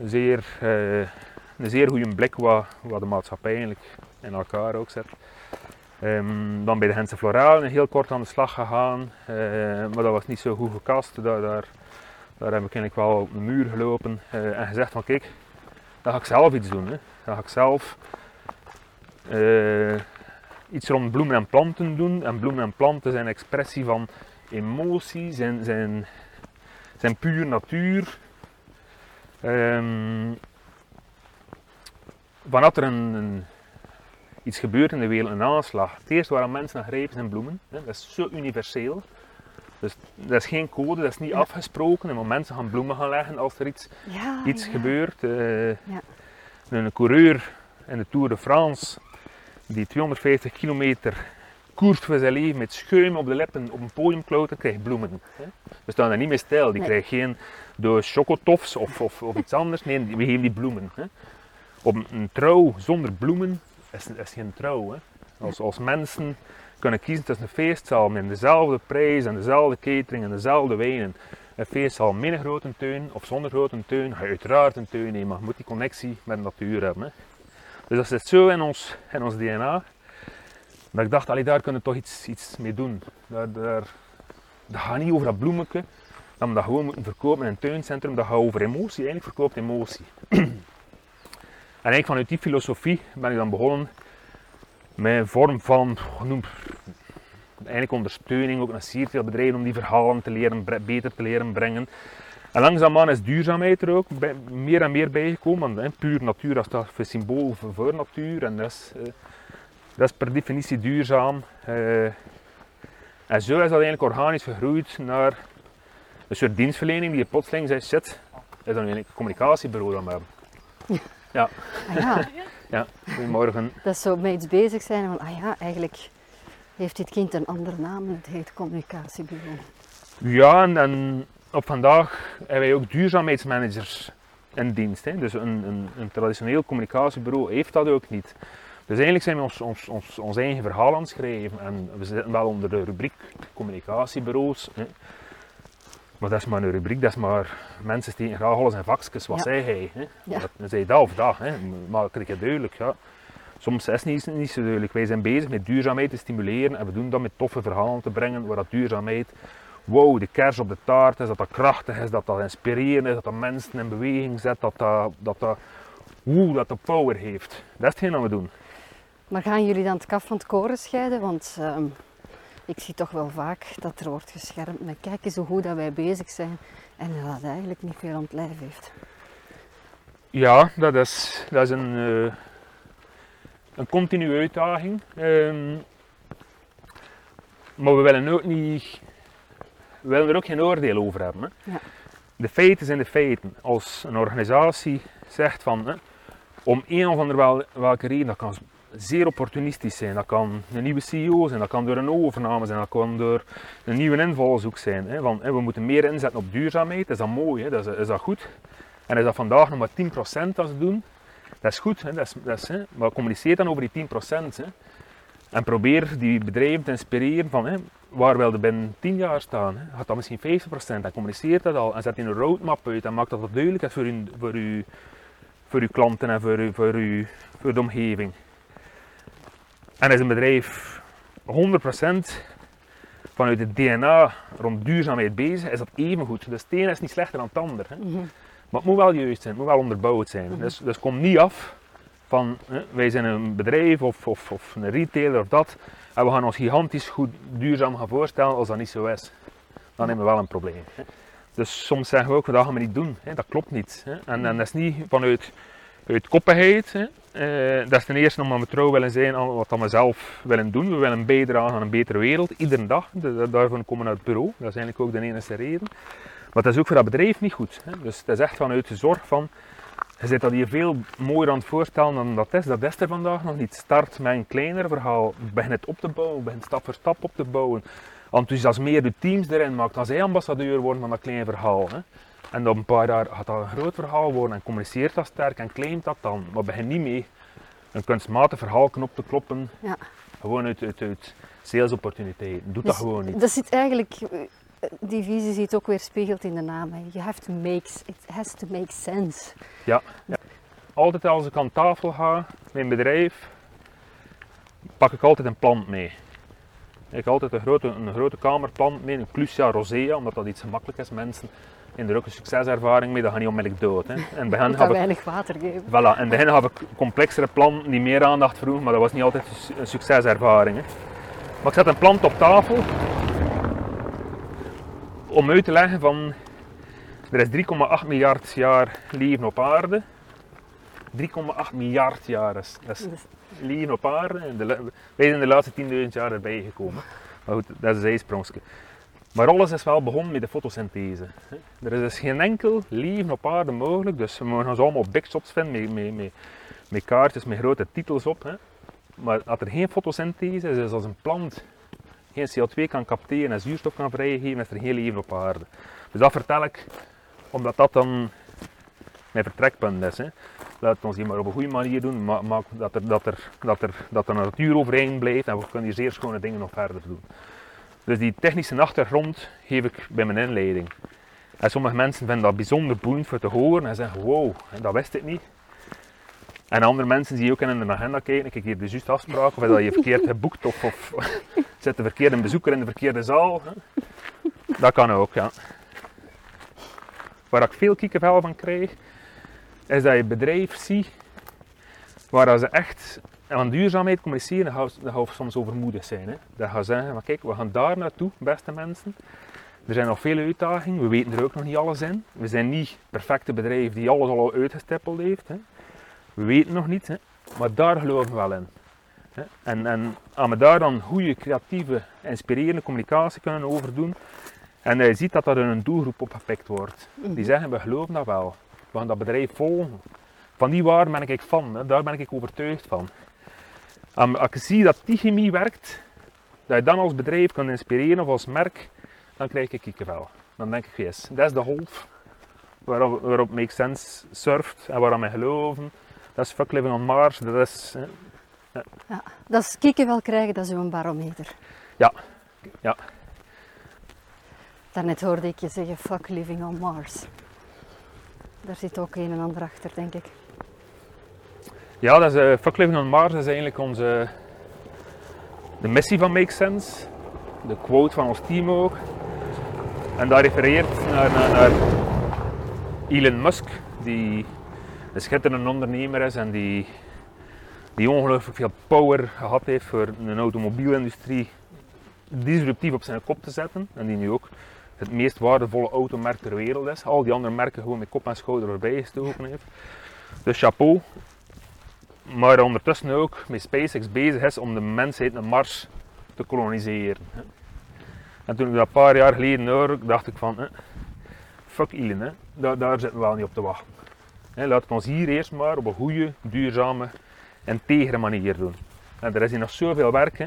zeer, eh, een zeer goede blik wat, wat de maatschappij eigenlijk in elkaar ook zet. Ehm, dan bij de Gentse Floralen heel kort aan de slag gegaan, eh, maar dat was niet zo goed gekast. Daar, daar, daar heb ik eigenlijk wel op de muur gelopen en gezegd van kijk, dan ga ik zelf iets doen. Hè. Dan ga ik zelf eh, iets rond bloemen en planten doen. En bloemen en planten zijn expressie van emotie, zijn, zijn, zijn puur natuur. Ehm wanneer er een, een- iets gebeurt in de wereld, een aanslag, het eerste waar mensen naar grijpen zijn bloemen. Hè. Dat is zo universeel. Dus dat is geen code, dat is niet Ja. afgesproken. En mensen gaan bloemen gaan leggen als er iets Ja, iets ja. gebeurt. eh, Ja. Een coureur in de Tour de France die 250 kilometer koerst voor zijn leven met schuim op de lippen op een podium klautert, krijgt bloemen. Hè. We staan daar niet mee stil. Die Nee. krijgt geen doos chocotofs of, of, of iets anders. Nee, we geven die bloemen. Hè. Op een, een trouw zonder bloemen is, is geen trouw. Hè. Als, als mensen kunnen kiezen tussen een feestzaal met dezelfde prijs en dezelfde catering en dezelfde wijnen een feestzaal met een grote tuin of zonder grote tuin, ga je uiteraard een tuin nemen, maar je moet die connectie met de natuur hebben. Hè. Dus dat zit zo in ons, in ons DNA, dat ik dacht, allee, daar kunnen we toch iets, iets mee doen. Daar, daar, dat gaat niet over dat bloemetje, dat we dat gewoon moeten verkopen in een tuincentrum, dat gaat over emotie, eigenlijk verkoopt emotie. en eigenlijk vanuit die filosofie ben ik dan begonnen met een vorm van, noem, eigenlijk ondersteuning ook naar zeer veel bedrijven om die verhalen te leren, beter te leren brengen. En langzaamaan is duurzaamheid er ook bij- meer en meer bijgekomen. Want hè, puur natuur dat staat voor symbool voor, voor natuur en dat is, eh, dat is per definitie duurzaam. Eh, en zo is dat eigenlijk organisch gegroeid naar een soort dienstverlening die je plotseling zegt, shit, is eigenlijk een communicatiebureau dat we hebben. Ah, ja. Ja, goedemorgen. Dat zo met iets bezig zijn van, ah ja, eigenlijk heeft dit kind een andere naam en het heet communicatiebureau. Ja, en, en op vandaag hebben wij ook duurzaamheidsmanagers in dienst. Hè. Dus een, een, een traditioneel communicatiebureau heeft dat ook niet. Dus eigenlijk zijn we ons, ons, ons, ons eigen verhaal aan het schrijven en we zitten wel onder de rubriek communicatiebureaus. Hè. Maar dat is maar een rubriek, dat is maar mensen steken graag alles in vakjes. Wat Ja. zei hij? Hè? Ja. Dat, zei dat of dat. Hè? Maak ik het duidelijk. Ja. Soms is het niet, niet zo duidelijk. Wij zijn bezig met duurzaamheid te stimuleren en we doen dat met toffe verhalen te brengen waar dat duurzaamheid, wow, de kers op de taart is, dat dat krachtig is, dat dat inspirerend is, dat dat mensen in beweging zet, dat dat, dat, dat, woe, dat dat power heeft. Dat is hetgeen dat we doen. Maar gaan jullie dan het kaf van het koren scheiden? Want ehm, ik zie toch wel vaak dat er wordt geschermd met kijk eens hoe goed dat wij bezig zijn en dat het eigenlijk niet veel aan het lijf heeft. Ja, dat is, dat is een, eh, een continue uitdaging. Ehm, maar we willen ook niet, we willen er ook geen oordeel over hebben. Hè. Ja. De feiten zijn de feiten. Als een organisatie zegt van, hè, om een of andere wel, welke reden, dat kan zeer opportunistisch zijn. Dat kan een nieuwe CEO zijn, dat kan door een overname zijn, dat kan door een nieuwe invalshoek zijn. Hè, van, hè, we moeten meer inzetten op duurzaamheid, is dat mooi, hè, dat is, dat goed. En is dat vandaag nog maar 10% als ze doen, dat is goed. Hè? Dat is, dat is? Maar communiceer dan over die 10%. Hè? En probeer die bedrijven te inspireren van hè, waar wil je binnen 10 jaar staan. Hè? Gaat dat misschien 50% en communiceer dat al. En zet die een roadmap uit en maak dat wat duidelijk voor, uw, voor, klanten en voor, uw, voor, voor de omgeving. En is een bedrijf 100% vanuit het DNA rond duurzaamheid bezig, is dat even goed. Dus het ene is niet slechter dan het ander. Hè? Maar het moet wel juist zijn, het moet wel onderbouwd zijn. Dus, dus kom niet af van hè, wij zijn een bedrijf of, of, of een retailer of dat. En we gaan ons gigantisch goed duurzaam gaan voorstellen als dat niet zo is. Dan hebben we wel een probleem. Hè. Dus soms zeggen we ook, dat gaan we niet doen. Hè. Dat klopt niet. Hè. En, en dat is niet vanuit uit koppigheid. Eh, dat is ten eerste omdat we trouw willen zijn aan wat we zelf willen doen. We willen bijdragen aan een betere wereld, iedere dag. Daarvoor komen we naar het bureau. Dat is eigenlijk ook de enige reden. Maar dat is ook voor dat bedrijf niet goed. Hè. Dus het is echt vanuit de zorg van, je zit dat hier veel mooier aan het voorstellen dan dat is. Dat is er vandaag nog niet. Start met een kleiner verhaal, begin het op te bouwen, begin stap voor stap op te bouwen. Enthousiasmeer de teams erin, maak dat zij ambassadeur worden van dat kleine verhaal. Hè. En op een paar jaar gaat dat een groot verhaal worden en communiceert dat sterk en claimt dat dan. Maar begin niet mee een kunstmatig verhaal op te kloppen, Ja. gewoon uit, uit, uit salesopportuniteiten. Doe dat Dus gewoon niet. Dat zit eigenlijk, die visie zit ook weer spiegeld in de naam. hè. You have to make, it has to make sense. Ja, ja. Altijd als ik aan tafel ga met een bedrijf, pak ik altijd een plant mee. Ik heb altijd een grote, een grote kamerplant mee, een Clusia rosea, omdat dat iets gemakkelijk is. Mensen in er ook een succeservaring mee, dat gaat niet onmiddellijk dood. Hè. En bij hen heb ik, weinig water geven. voilà, in het begin had ik complexere planten die meer aandacht vroegen, maar dat was niet altijd een succeservaring. Hè. Maar ik zet een plant op tafel om uit te leggen van er is 3,8 miljard jaar leven op aarde. 3,8 miljard jaar is, is Dus- leven op aarde. En de, wij zijn de laatste 10.000 jaar erbij gekomen. Maar goed, dat is een zijsprongske. Maar alles is wel begonnen met de fotosynthese. Er is dus geen enkel leven op aarde mogelijk. Dus we mogen ons allemaal op shots vinden met, met, met, met kaartjes met grote titels op. Hè. Maar als er geen fotosynthese is, dus als een plant geen CO2 kan capteren en zuurstof kan vrijgeven, is er geen leven op aarde. Dus dat vertel ik omdat dat dan mijn vertrekpunt is. Hè. Laat het ons hier maar op een goede manier doen, maar dat, er, dat, er, dat, er, dat de natuur overeind blijft en we kunnen hier zeer schone dingen nog verder doen. Dus die technische achtergrond geef ik bij mijn inleiding. En sommige mensen vinden dat bijzonder boeiend voor te horen en zeggen: Wow, dat wist ik niet. En andere mensen zie je ook in een agenda kijken: heb hier de juiste afspraak, of dat je verkeerd geboekt, of, of zit de verkeerde bezoeker in de verkeerde zaal. Dat kan ook, ja. Waar ik veel kiekenvel van krijg, is dat je bedrijf ziet waar ze echt aan duurzaamheid communiceren, dan gaan dan ze soms overmoedig zijn. Hè. Dat gaan ze zeggen, maar kijk, we gaan daar naartoe, beste mensen. Er zijn nog veel uitdagingen, we weten er ook nog niet alles in. We zijn niet perfecte bedrijf die alles al uitgestippeld heeft. Hè. We weten nog niet, hè. maar daar geloven we wel in. En, en aan we daar dan goede, creatieve, inspirerende communicatie kunnen overdoen. En dat je ziet dat dat in een doelgroep opgepikt wordt. Die zeggen, we geloven dat wel. We gaan dat bedrijf volgen. van die waar ben ik van. Hè. Daar ben ik overtuigd van. En als je ziet dat die chemie werkt, dat je dan als bedrijf kan inspireren of als merk, dan krijg ik kikkervel. Dan denk ik, yes, dat is de golf waarop, waarop Make Sense surft en waaraan wij geloven. Dat is Fuck Living on Mars, dat is... Ja, dat is kieken wel krijgen, dat is uw barometer. Ja, ja. Daarnet hoorde ik je zeggen, fuck living on Mars. Daar zit ook een en ander achter, denk ik. Ja, dat is, eh, Fuck Living on Mars is eigenlijk onze, de missie van Make Sense. De quote van ons team ook. En dat refereert naar, naar, naar Elon Musk, die een schitterende ondernemer is en die, die ongelooflijk veel power gehad heeft voor een automobielindustrie disruptief op zijn kop te zetten. En die nu ook het meest waardevolle automerk ter wereld is. Al die andere merken gewoon met kop en schouder voorbij gestoken heeft. Dus chapeau. Maar ondertussen ook met SpaceX bezig is om de mensheid naar Mars te koloniseren. En toen ik dat een paar jaar geleden hoorde, dacht ik van, eh, fuck Elon. Daar, daar zitten we wel niet op te wachten. Laten we ons hier eerst maar op een goede, duurzame en tegere manier doen. En er is hier nog zoveel werk, hè,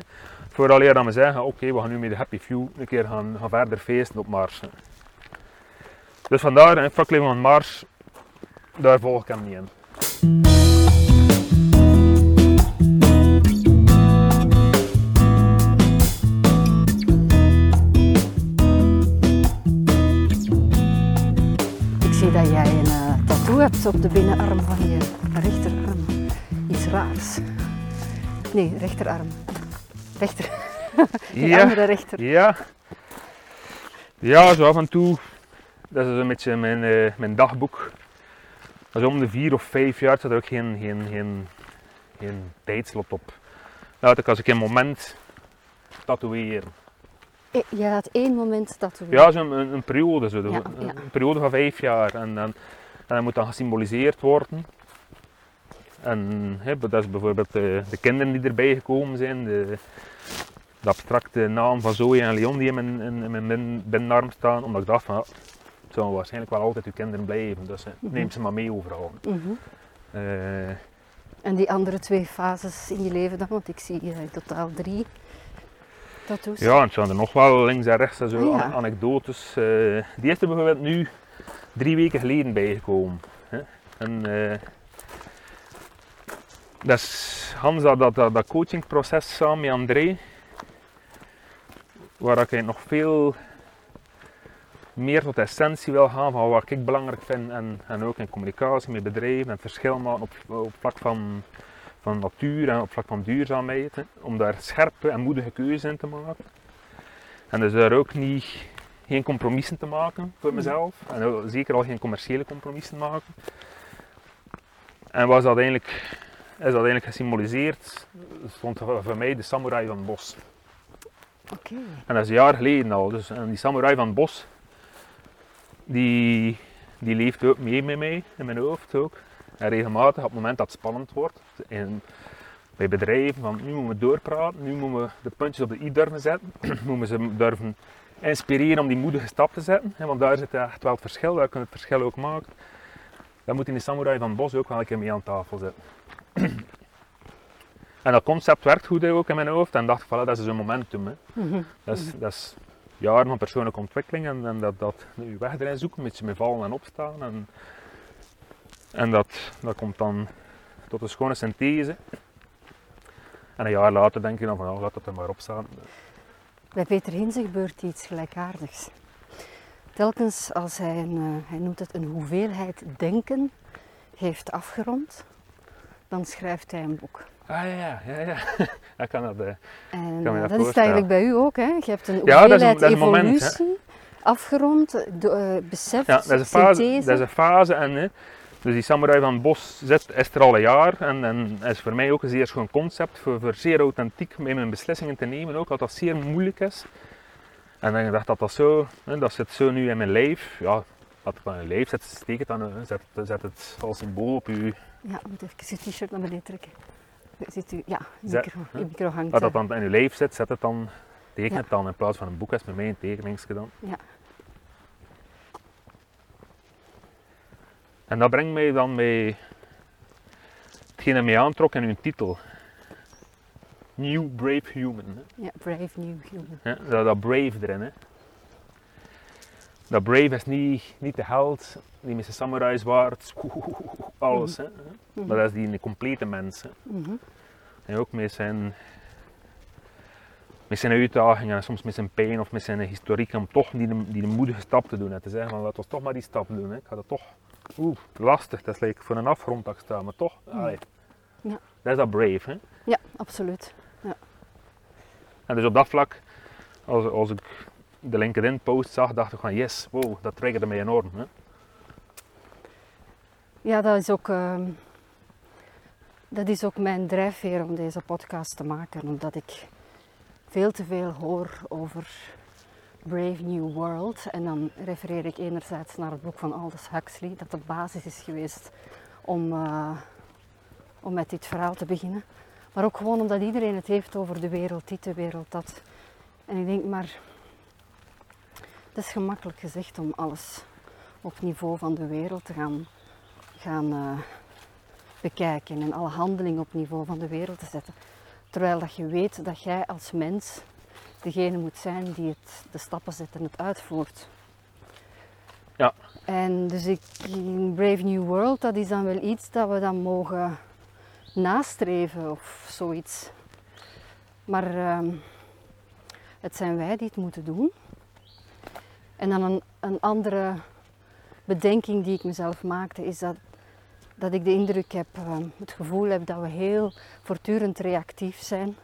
vooraleer dat we zeggen, oké, we gaan nu met de Happy Few een keer gaan, gaan verder feesten op Mars. Dus vandaar, hè, fuck Living on Mars, daar volg ik hem niet in. Op de binnenarm van je rechterarm. Iets raars. Nee, rechterarm. Rechter. Die Ja. andere rechter. Ja. Ja, zo af en toe. Dat is een beetje mijn, eh, mijn dagboek. Dus om de vier of vijf jaar staat er ook geen, geen, geen, geen tijdslot op. Laat ik als ik een moment tatoeëren. Eh, Jij had één moment tattoo. Ja, zo'n een, een periode. Zo, Ja, een, ja. een periode van vijf jaar. En, en, en dat moet dan gesymboliseerd worden. En hè, dat is bijvoorbeeld de, de kinderen die erbij gekomen zijn. De, de abstracte naam van Zoe en Leon die in mijn, in, in mijn bin- binnenarm staan. Omdat ik dacht van, ja, het zullen waarschijnlijk wel altijd uw kinderen blijven. Dus eh, neem ze maar mee overal. Mhm. Eh, En die andere twee fases in je leven dan? Want ik zie hier in totaal drie tattoos. Ja, en het zijn er nog wel links en rechts en zo Ah, ja. anekdotes. Eh, die is er bijvoorbeeld nu drie weken geleden bijgekomen. En, eh, dat Hans, dat, dat, dat, coachingproces samen met André, waar ik nog veel meer tot essentie wil gaan van wat ik belangrijk vind en, en ook in communicatie met bedrijven en verschil maken op, op vlak van, van natuur en op vlak van duurzaamheid. Om daar scherpe en moedige keuzes in te maken. En dus daar ook niet, geen compromissen te maken voor mezelf. En zeker al geen commerciële compromissen maken. En was dat eigenlijk, is dat eigenlijk gesymboliseerd, stond voor mij de samurai van het bos. Oké. En dat is een jaar geleden al. Dus, en die samurai van het bos, die, die leeft ook mee met mij, in mijn hoofd ook. En regelmatig, op het moment dat het spannend wordt, in, bij bedrijven, van nu moeten we doorpraten, nu moeten we de puntjes op de i durven zetten, moeten we ze durven inspireren om die moedige stap te zetten. hè, Want daar zit echt wel het verschil, daar kun je het verschil ook maken. Dan moet in de samurai van het bos ook wel een keer mee aan tafel zitten. En dat concept werkt goed ook in mijn hoofd en dacht ik, voilà, dat is een momentum. Hè. Dat is, dat is jaren van persoonlijke ontwikkeling en, en dat, dat je weg erin zoeken, een beetje met vallen en opstaan. En, en dat, dat komt dan tot een schone synthese. En een jaar later denk je dan van, oh, laat dat er maar op staan. Bij Peter Hinze gebeurt iets gelijkaardigs. Telkens als hij, een, eh, hij noemt het een hoeveelheid denken, heeft afgerond, dan schrijft hij een boek. Ah ja, ja, ja. Ik kan dat, eh, En Kan eh, dat dat is het eigenlijk bij u ook. Hè? Je hebt een Ja, dat is een- hoeveelheid dat is een moment, evolutie afgerond, de, besef, ja, dat is een fase. synthese. Dat is een fase en, hè, dus die samurai van het bos zit, is er al een jaar en, en is voor mij ook een zeer schoon concept voor, voor zeer authentiek met mijn beslissingen te nemen ook, wat dat zeer moeilijk is. En dan dacht dat dat zo, hè, dat zit zo nu in mijn lijf. Ja, dat ik aan je lijf zet, steek het dan, zet, zet het als symbool op je, Ja, moet even uw t-shirt naar beneden trekken. Ziet u? Ja, Zet- micro, micro hangt. dat dat dan in je lijf zit, zet het dan, teken Ja. het dan in plaats van een boek, is met mij een tekeningsje dan. Ja. En dat brengt mij dan bij hetgeen dat mij aantrok in hun titel. New Brave Human. Hè. Ja, Brave New Human. Ja, dat, dat brave erin. Hè. Dat brave is niet, niet de held die met zijn samurai zwaard, alles. Hè. Mhm. Maar dat is die een complete mens. Hè. Mhm. En ook met zijn, met zijn uitdagingen en soms met zijn pijn of met zijn historiek om toch die, die moedige stap te doen. En te zeggen van laten we toch maar die stap doen. Hè. Ik ga dat toch, oeh, lastig, dat is like voor een afgrond dat ik sta, maar toch, allee. Ja. dat is dat brave. Hè. Ja, absoluut. En dus op dat vlak, als, als ik de LinkedIn post zag, dacht ik van yes, wow, dat triggerde mij enorm. Hè. Ja, dat is ook, ehm, dat is ook mijn drijfveer om deze podcast te maken. Omdat ik veel te veel hoor over Brave New World. En dan refereer ik enerzijds naar het boek van Aldous Huxley, dat de basis is geweest om, eh, om met dit verhaal te beginnen. Maar ook gewoon omdat iedereen het heeft over de wereld dit, de wereld dat. En ik denk maar, het is gemakkelijk gezegd om alles op niveau van de wereld te gaan gaan eh, bekijken en alle handelingen op niveau van de wereld te zetten. Terwijl dat je weet dat jij als mens degene moet zijn die het, de stappen zet en het uitvoert. Ja. En dus ik, in Brave New World, dat is dan wel iets dat we dan mogen nastreven of zoiets. Maar ehm, het zijn wij die het moeten doen. En dan een, een andere bedenking die ik mezelf maakte is dat, dat ik de indruk heb, eh, het gevoel heb dat we heel voortdurend reactief zijn.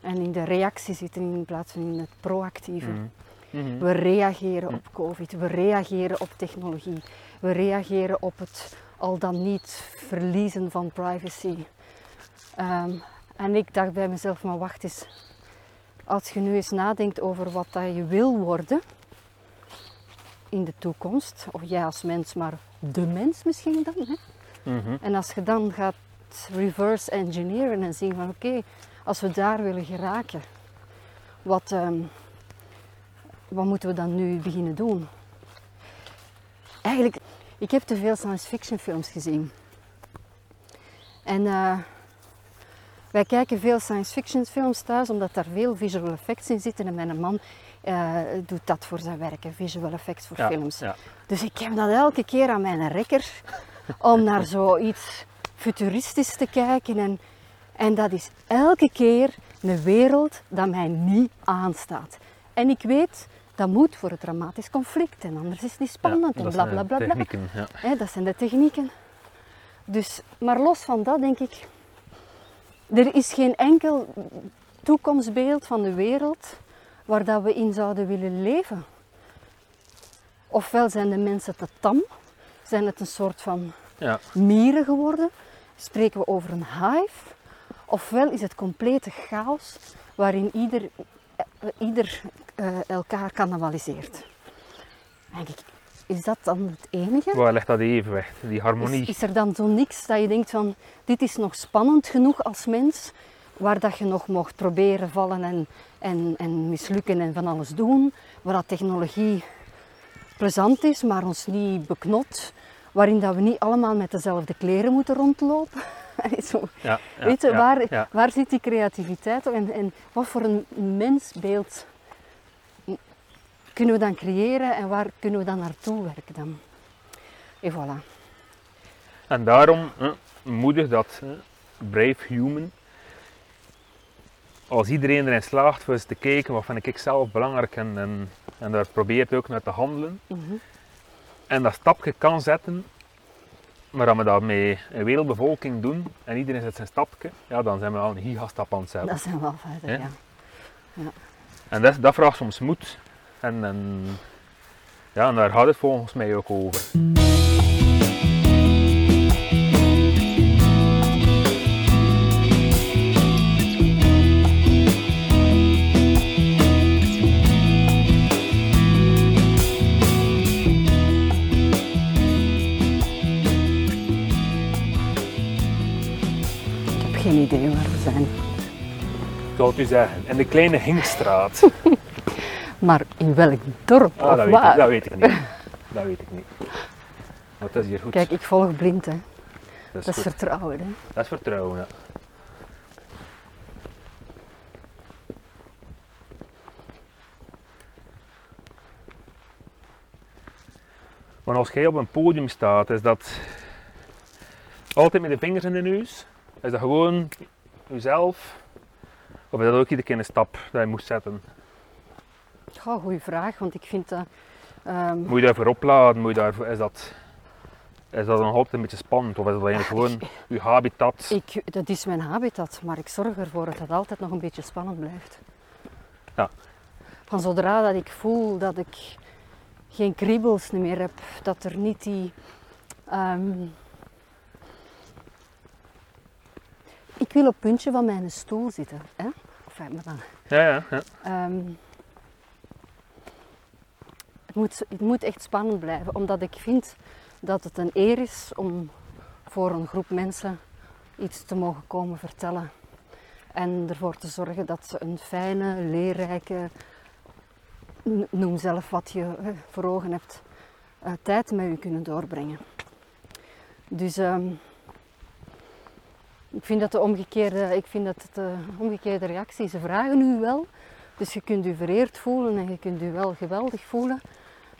En in de reactie zitten in plaats van in het proactieve. Mhm. We reageren op COVID, we reageren op technologie, we reageren op het al dan niet verliezen van privacy. Ehm, en ik dacht bij mezelf, maar wacht eens, als je nu eens nadenkt over wat dat je wil worden in de toekomst, of jij als mens, maar de mens misschien dan. Hè? Mhm. En als je dan gaat reverse engineeren en zien van oké, als we daar willen geraken, wat, ehm, wat moeten we dan nu beginnen doen? Eigenlijk, ik heb te veel science fiction films gezien. En eh, wij kijken veel science fiction films thuis omdat daar veel visual effects in zitten. En mijn man eh, doet dat voor zijn werk, hè, visual effects voor Ja, films. ja. Dus ik heb dat elke keer aan mijn rekker om naar zoiets futuristisch te kijken. En, en dat is elke keer een wereld dat mij niet aanstaat. En ik weet, dat moet voor het dramatisch conflict en anders is het niet spannend Ja, en dat bla zijn bla bla bla. technieken, ja. Hè, dat zijn de technieken. Dus, maar los van dat denk ik, er is geen enkel toekomstbeeld van de wereld waar dat we in zouden willen leven. Ofwel zijn de mensen te tam, zijn het een soort van Ja. mieren geworden, spreken we over een hive, ofwel is het complete chaos waarin ieder, eh, ieder eh, elkaar cannibaliseert. Denk ik, is dat dan het enige? Waar ligt dat evenwicht, die harmonie? Is, is er dan zo niks dat je denkt van, dit is nog spannend genoeg als mens, waar dat je nog mocht proberen vallen en, en, en mislukken en van alles doen, waar dat technologie plezant is, maar ons niet beknot, waarin dat we niet allemaal met dezelfde kleren moeten rondlopen. Zo, Ja, ja, Weet je, waar, ja. waar zit die creativiteit en, en wat voor een mensbeeld kunnen we dan creëren en waar kunnen we dan naartoe werken dan? En voilà. En daarom hè, moedig dat Brave Human, als iedereen erin slaagt voor eens te kijken wat vind ik zelf belangrijk en, en, en daar probeert ook naar te handelen Mhm. en dat stapje kan zetten, maar dat we dat met een wereldbevolking doen en iedereen zet zijn stapje, ja, dan zijn we al een gigastap aan het zetten. Dat zijn wel feiten, Hè? ja. En dat, dat vraagt soms moed. En, en, ja, en daar gaat het volgens mij ook over. Het u zeggen, in de kleine Hinkstraat. Maar in welk dorp Ah, of dat, weet ik, waar? dat weet ik niet. Dat weet ik niet. Maar het is hier goed. Kijk, ik volg blind hè. Dat is, Dat vertrouwen, hè. Dat is vertrouwen, ja. Maar als jij op een podium staat, is dat altijd met de vingers in de neus? Is dat gewoon jezelf? Of is dat ook iedere keer een stap dat je moet zetten? Ja, goede vraag, want ik vind dat... ehm, Moet je daarvoor opladen? Moet je daarvoor, is, dat, is dat dan altijd een beetje spannend? Of is dat eigenlijk gewoon je habitat? ik, dat is mijn habitat, maar ik zorg ervoor dat het altijd nog een beetje spannend blijft. Ja. Van zodra dat ik voel dat ik geen kriebels meer heb, dat er niet die... ehm, ik wil op het puntje van mijn stoel zitten. Hè? Of, maar dan, Ja, ja, ja. Ehm, het, moet, het moet echt spannend blijven, omdat ik vind dat het een eer is om voor een groep mensen iets te mogen komen vertellen. En ervoor te zorgen dat ze een fijne, leerrijke, noem zelf wat je voor ogen hebt, eh, tijd met u kunnen doorbrengen. Dus ehm, ik vind dat de omgekeerde, ik vind dat de omgekeerde reactie. Ze vragen u wel, dus je kunt u vereerd voelen en je kunt u wel geweldig voelen.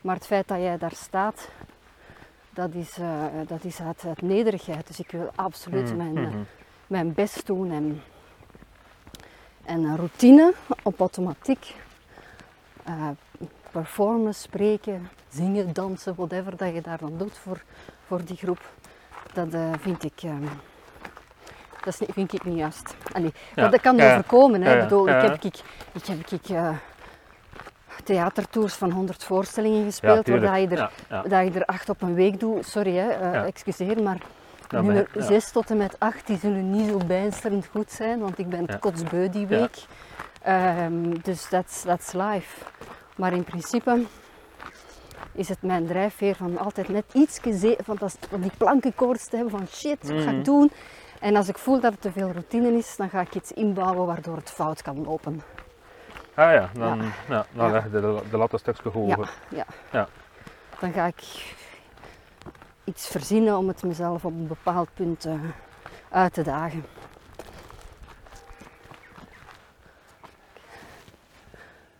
Maar het feit dat jij daar staat, dat is, eh, dat is uit, uit nederigheid. Dus ik wil absoluut Mm, mijn, eh, mhm. mijn best doen. En, en een routine op automatiek. eh, performen, spreken, zingen, dansen, whatever dat je daar dan doet voor, voor die groep. Dat eh, vind ik... dat is vind ik niet juist. Allee, Ja, dat, dat kan ja, er voorkomen. Hè. ja, Ik bedoel, ik heb, ik, ik heb ik, eh, theatertours van 100 voorstellingen gespeeld, waar dat je, er, dat je er acht op een week doet. Sorry, hè, eh, excuseer, maar nummer maar- ja. 6 tot en met 8 die zullen niet zo bijsterend goed zijn, want ik ben kotsbeu die week. Ehm, dus that's, that's life. Maar in principe is het mijn drijfveer van altijd net iets van, dat, van die plankenkoorts te hebben van shit, wat ga Mhm. ik doen? En als ik voel dat het te veel routine is, dan ga ik iets inbouwen waardoor het fout kan lopen. Ah ja, dan, ja. dan Ja. leg je de, de lat een stukje hoger. Ja. Ja. Dan ga ik iets verzinnen om het mezelf op een bepaald punt eh, uit te dagen.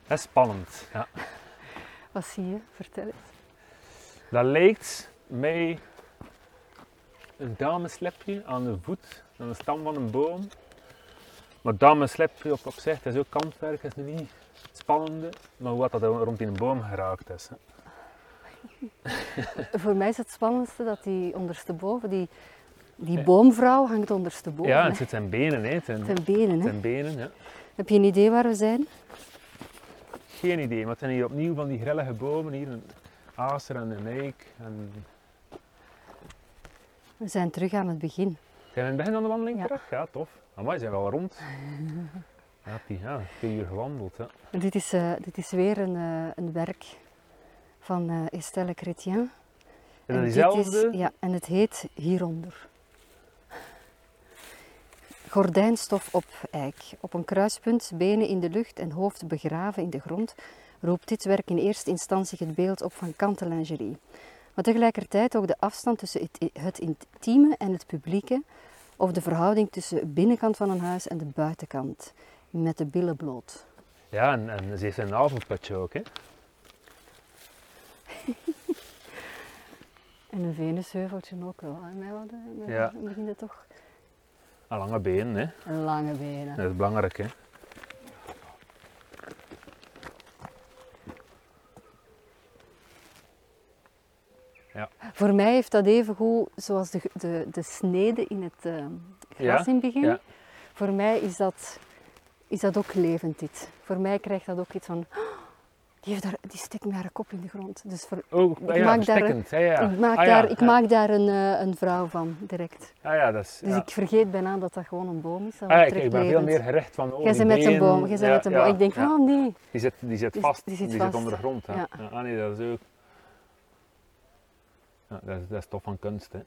Dat is spannend. Ja. Wat zie je? Vertel eens. Dat lijkt mij een dameslepje aan de voet, aan de stam van een boom. Maar dameslepje op, op zich, dat is ook kantwerk, is niet het spannende, maar wat dat rond in een boom geraakt is. hè. Voor mij is het spannendste dat die ondersteboven, die, die boomvrouw hangt ondersteboven. Ja, het zit zijn benen, hè. Zijn benen. Hè. benen, ja. Heb je een idee waar we zijn? Geen idee, maar het zijn hier opnieuw van die grillige bomen, hier een acer en een eik. En... We zijn terug aan het begin. Zijn we in het begin van de wandeling Ja. terug? Ja, tof. Maar zijn wel rond. Ja, die, ja, twee uur gewandeld. En dit, is, eh, dit is weer een, eh, een werk van eh, Estelle Chrétien. En diezelfde? is- ja, en het heet Hieronder. Gordijnstof op eik. Op een kruispunt, benen in de lucht en hoofd begraven in de grond, roept dit werk in eerste instantie het beeld op van kantelingerie. Maar tegelijkertijd ook de afstand tussen het, het intieme en het publieke, of de verhouding tussen de binnenkant van een huis en de buitenkant, met de billen bloot. Ja, en, en ze heeft een avondputje ook, hè? En een venusheuveltje ook wel. hè. Mij wat, eh, Ja. begint het toch Een lange benen, hè? een lange benen. Dat is belangrijk, hè? Voor mij heeft dat even goed zoals de, de, de snede in het eh, gras Ja, in het begin. ja. Voor mij is dat, is dat ook levend dit. Voor mij krijgt dat ook iets van, "Oh, die, heeft daar, die steekt met haar kop in de grond. Dus voor, Oh, Ik ja, maak daar-. Ja, ja. ik, maak Ah, ja, daar, ik ja. maak daar een, eh, een vrouw van, direct. Ah ja, dat is... Dus ja. ik vergeet bijna dat dat gewoon een boom is. Dat Ah, ja, ik, ik ben veel meer gericht van... Oh, Jij bent met een boom, jij bent ja, met een boom. ja, ik denk van, ja. oh nee. Die zit, die zit Die- vast, die die zit zit, vast. onder de grond. Hè. Ja. Ja. Ah nee, dat is ook... Ja, dat, is, dat tof van kunst, hè.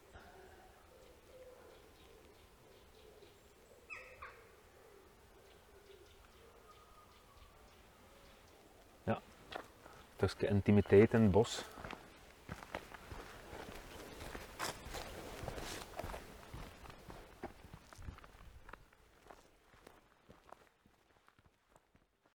Ja. Stukje intimiteit in het bos.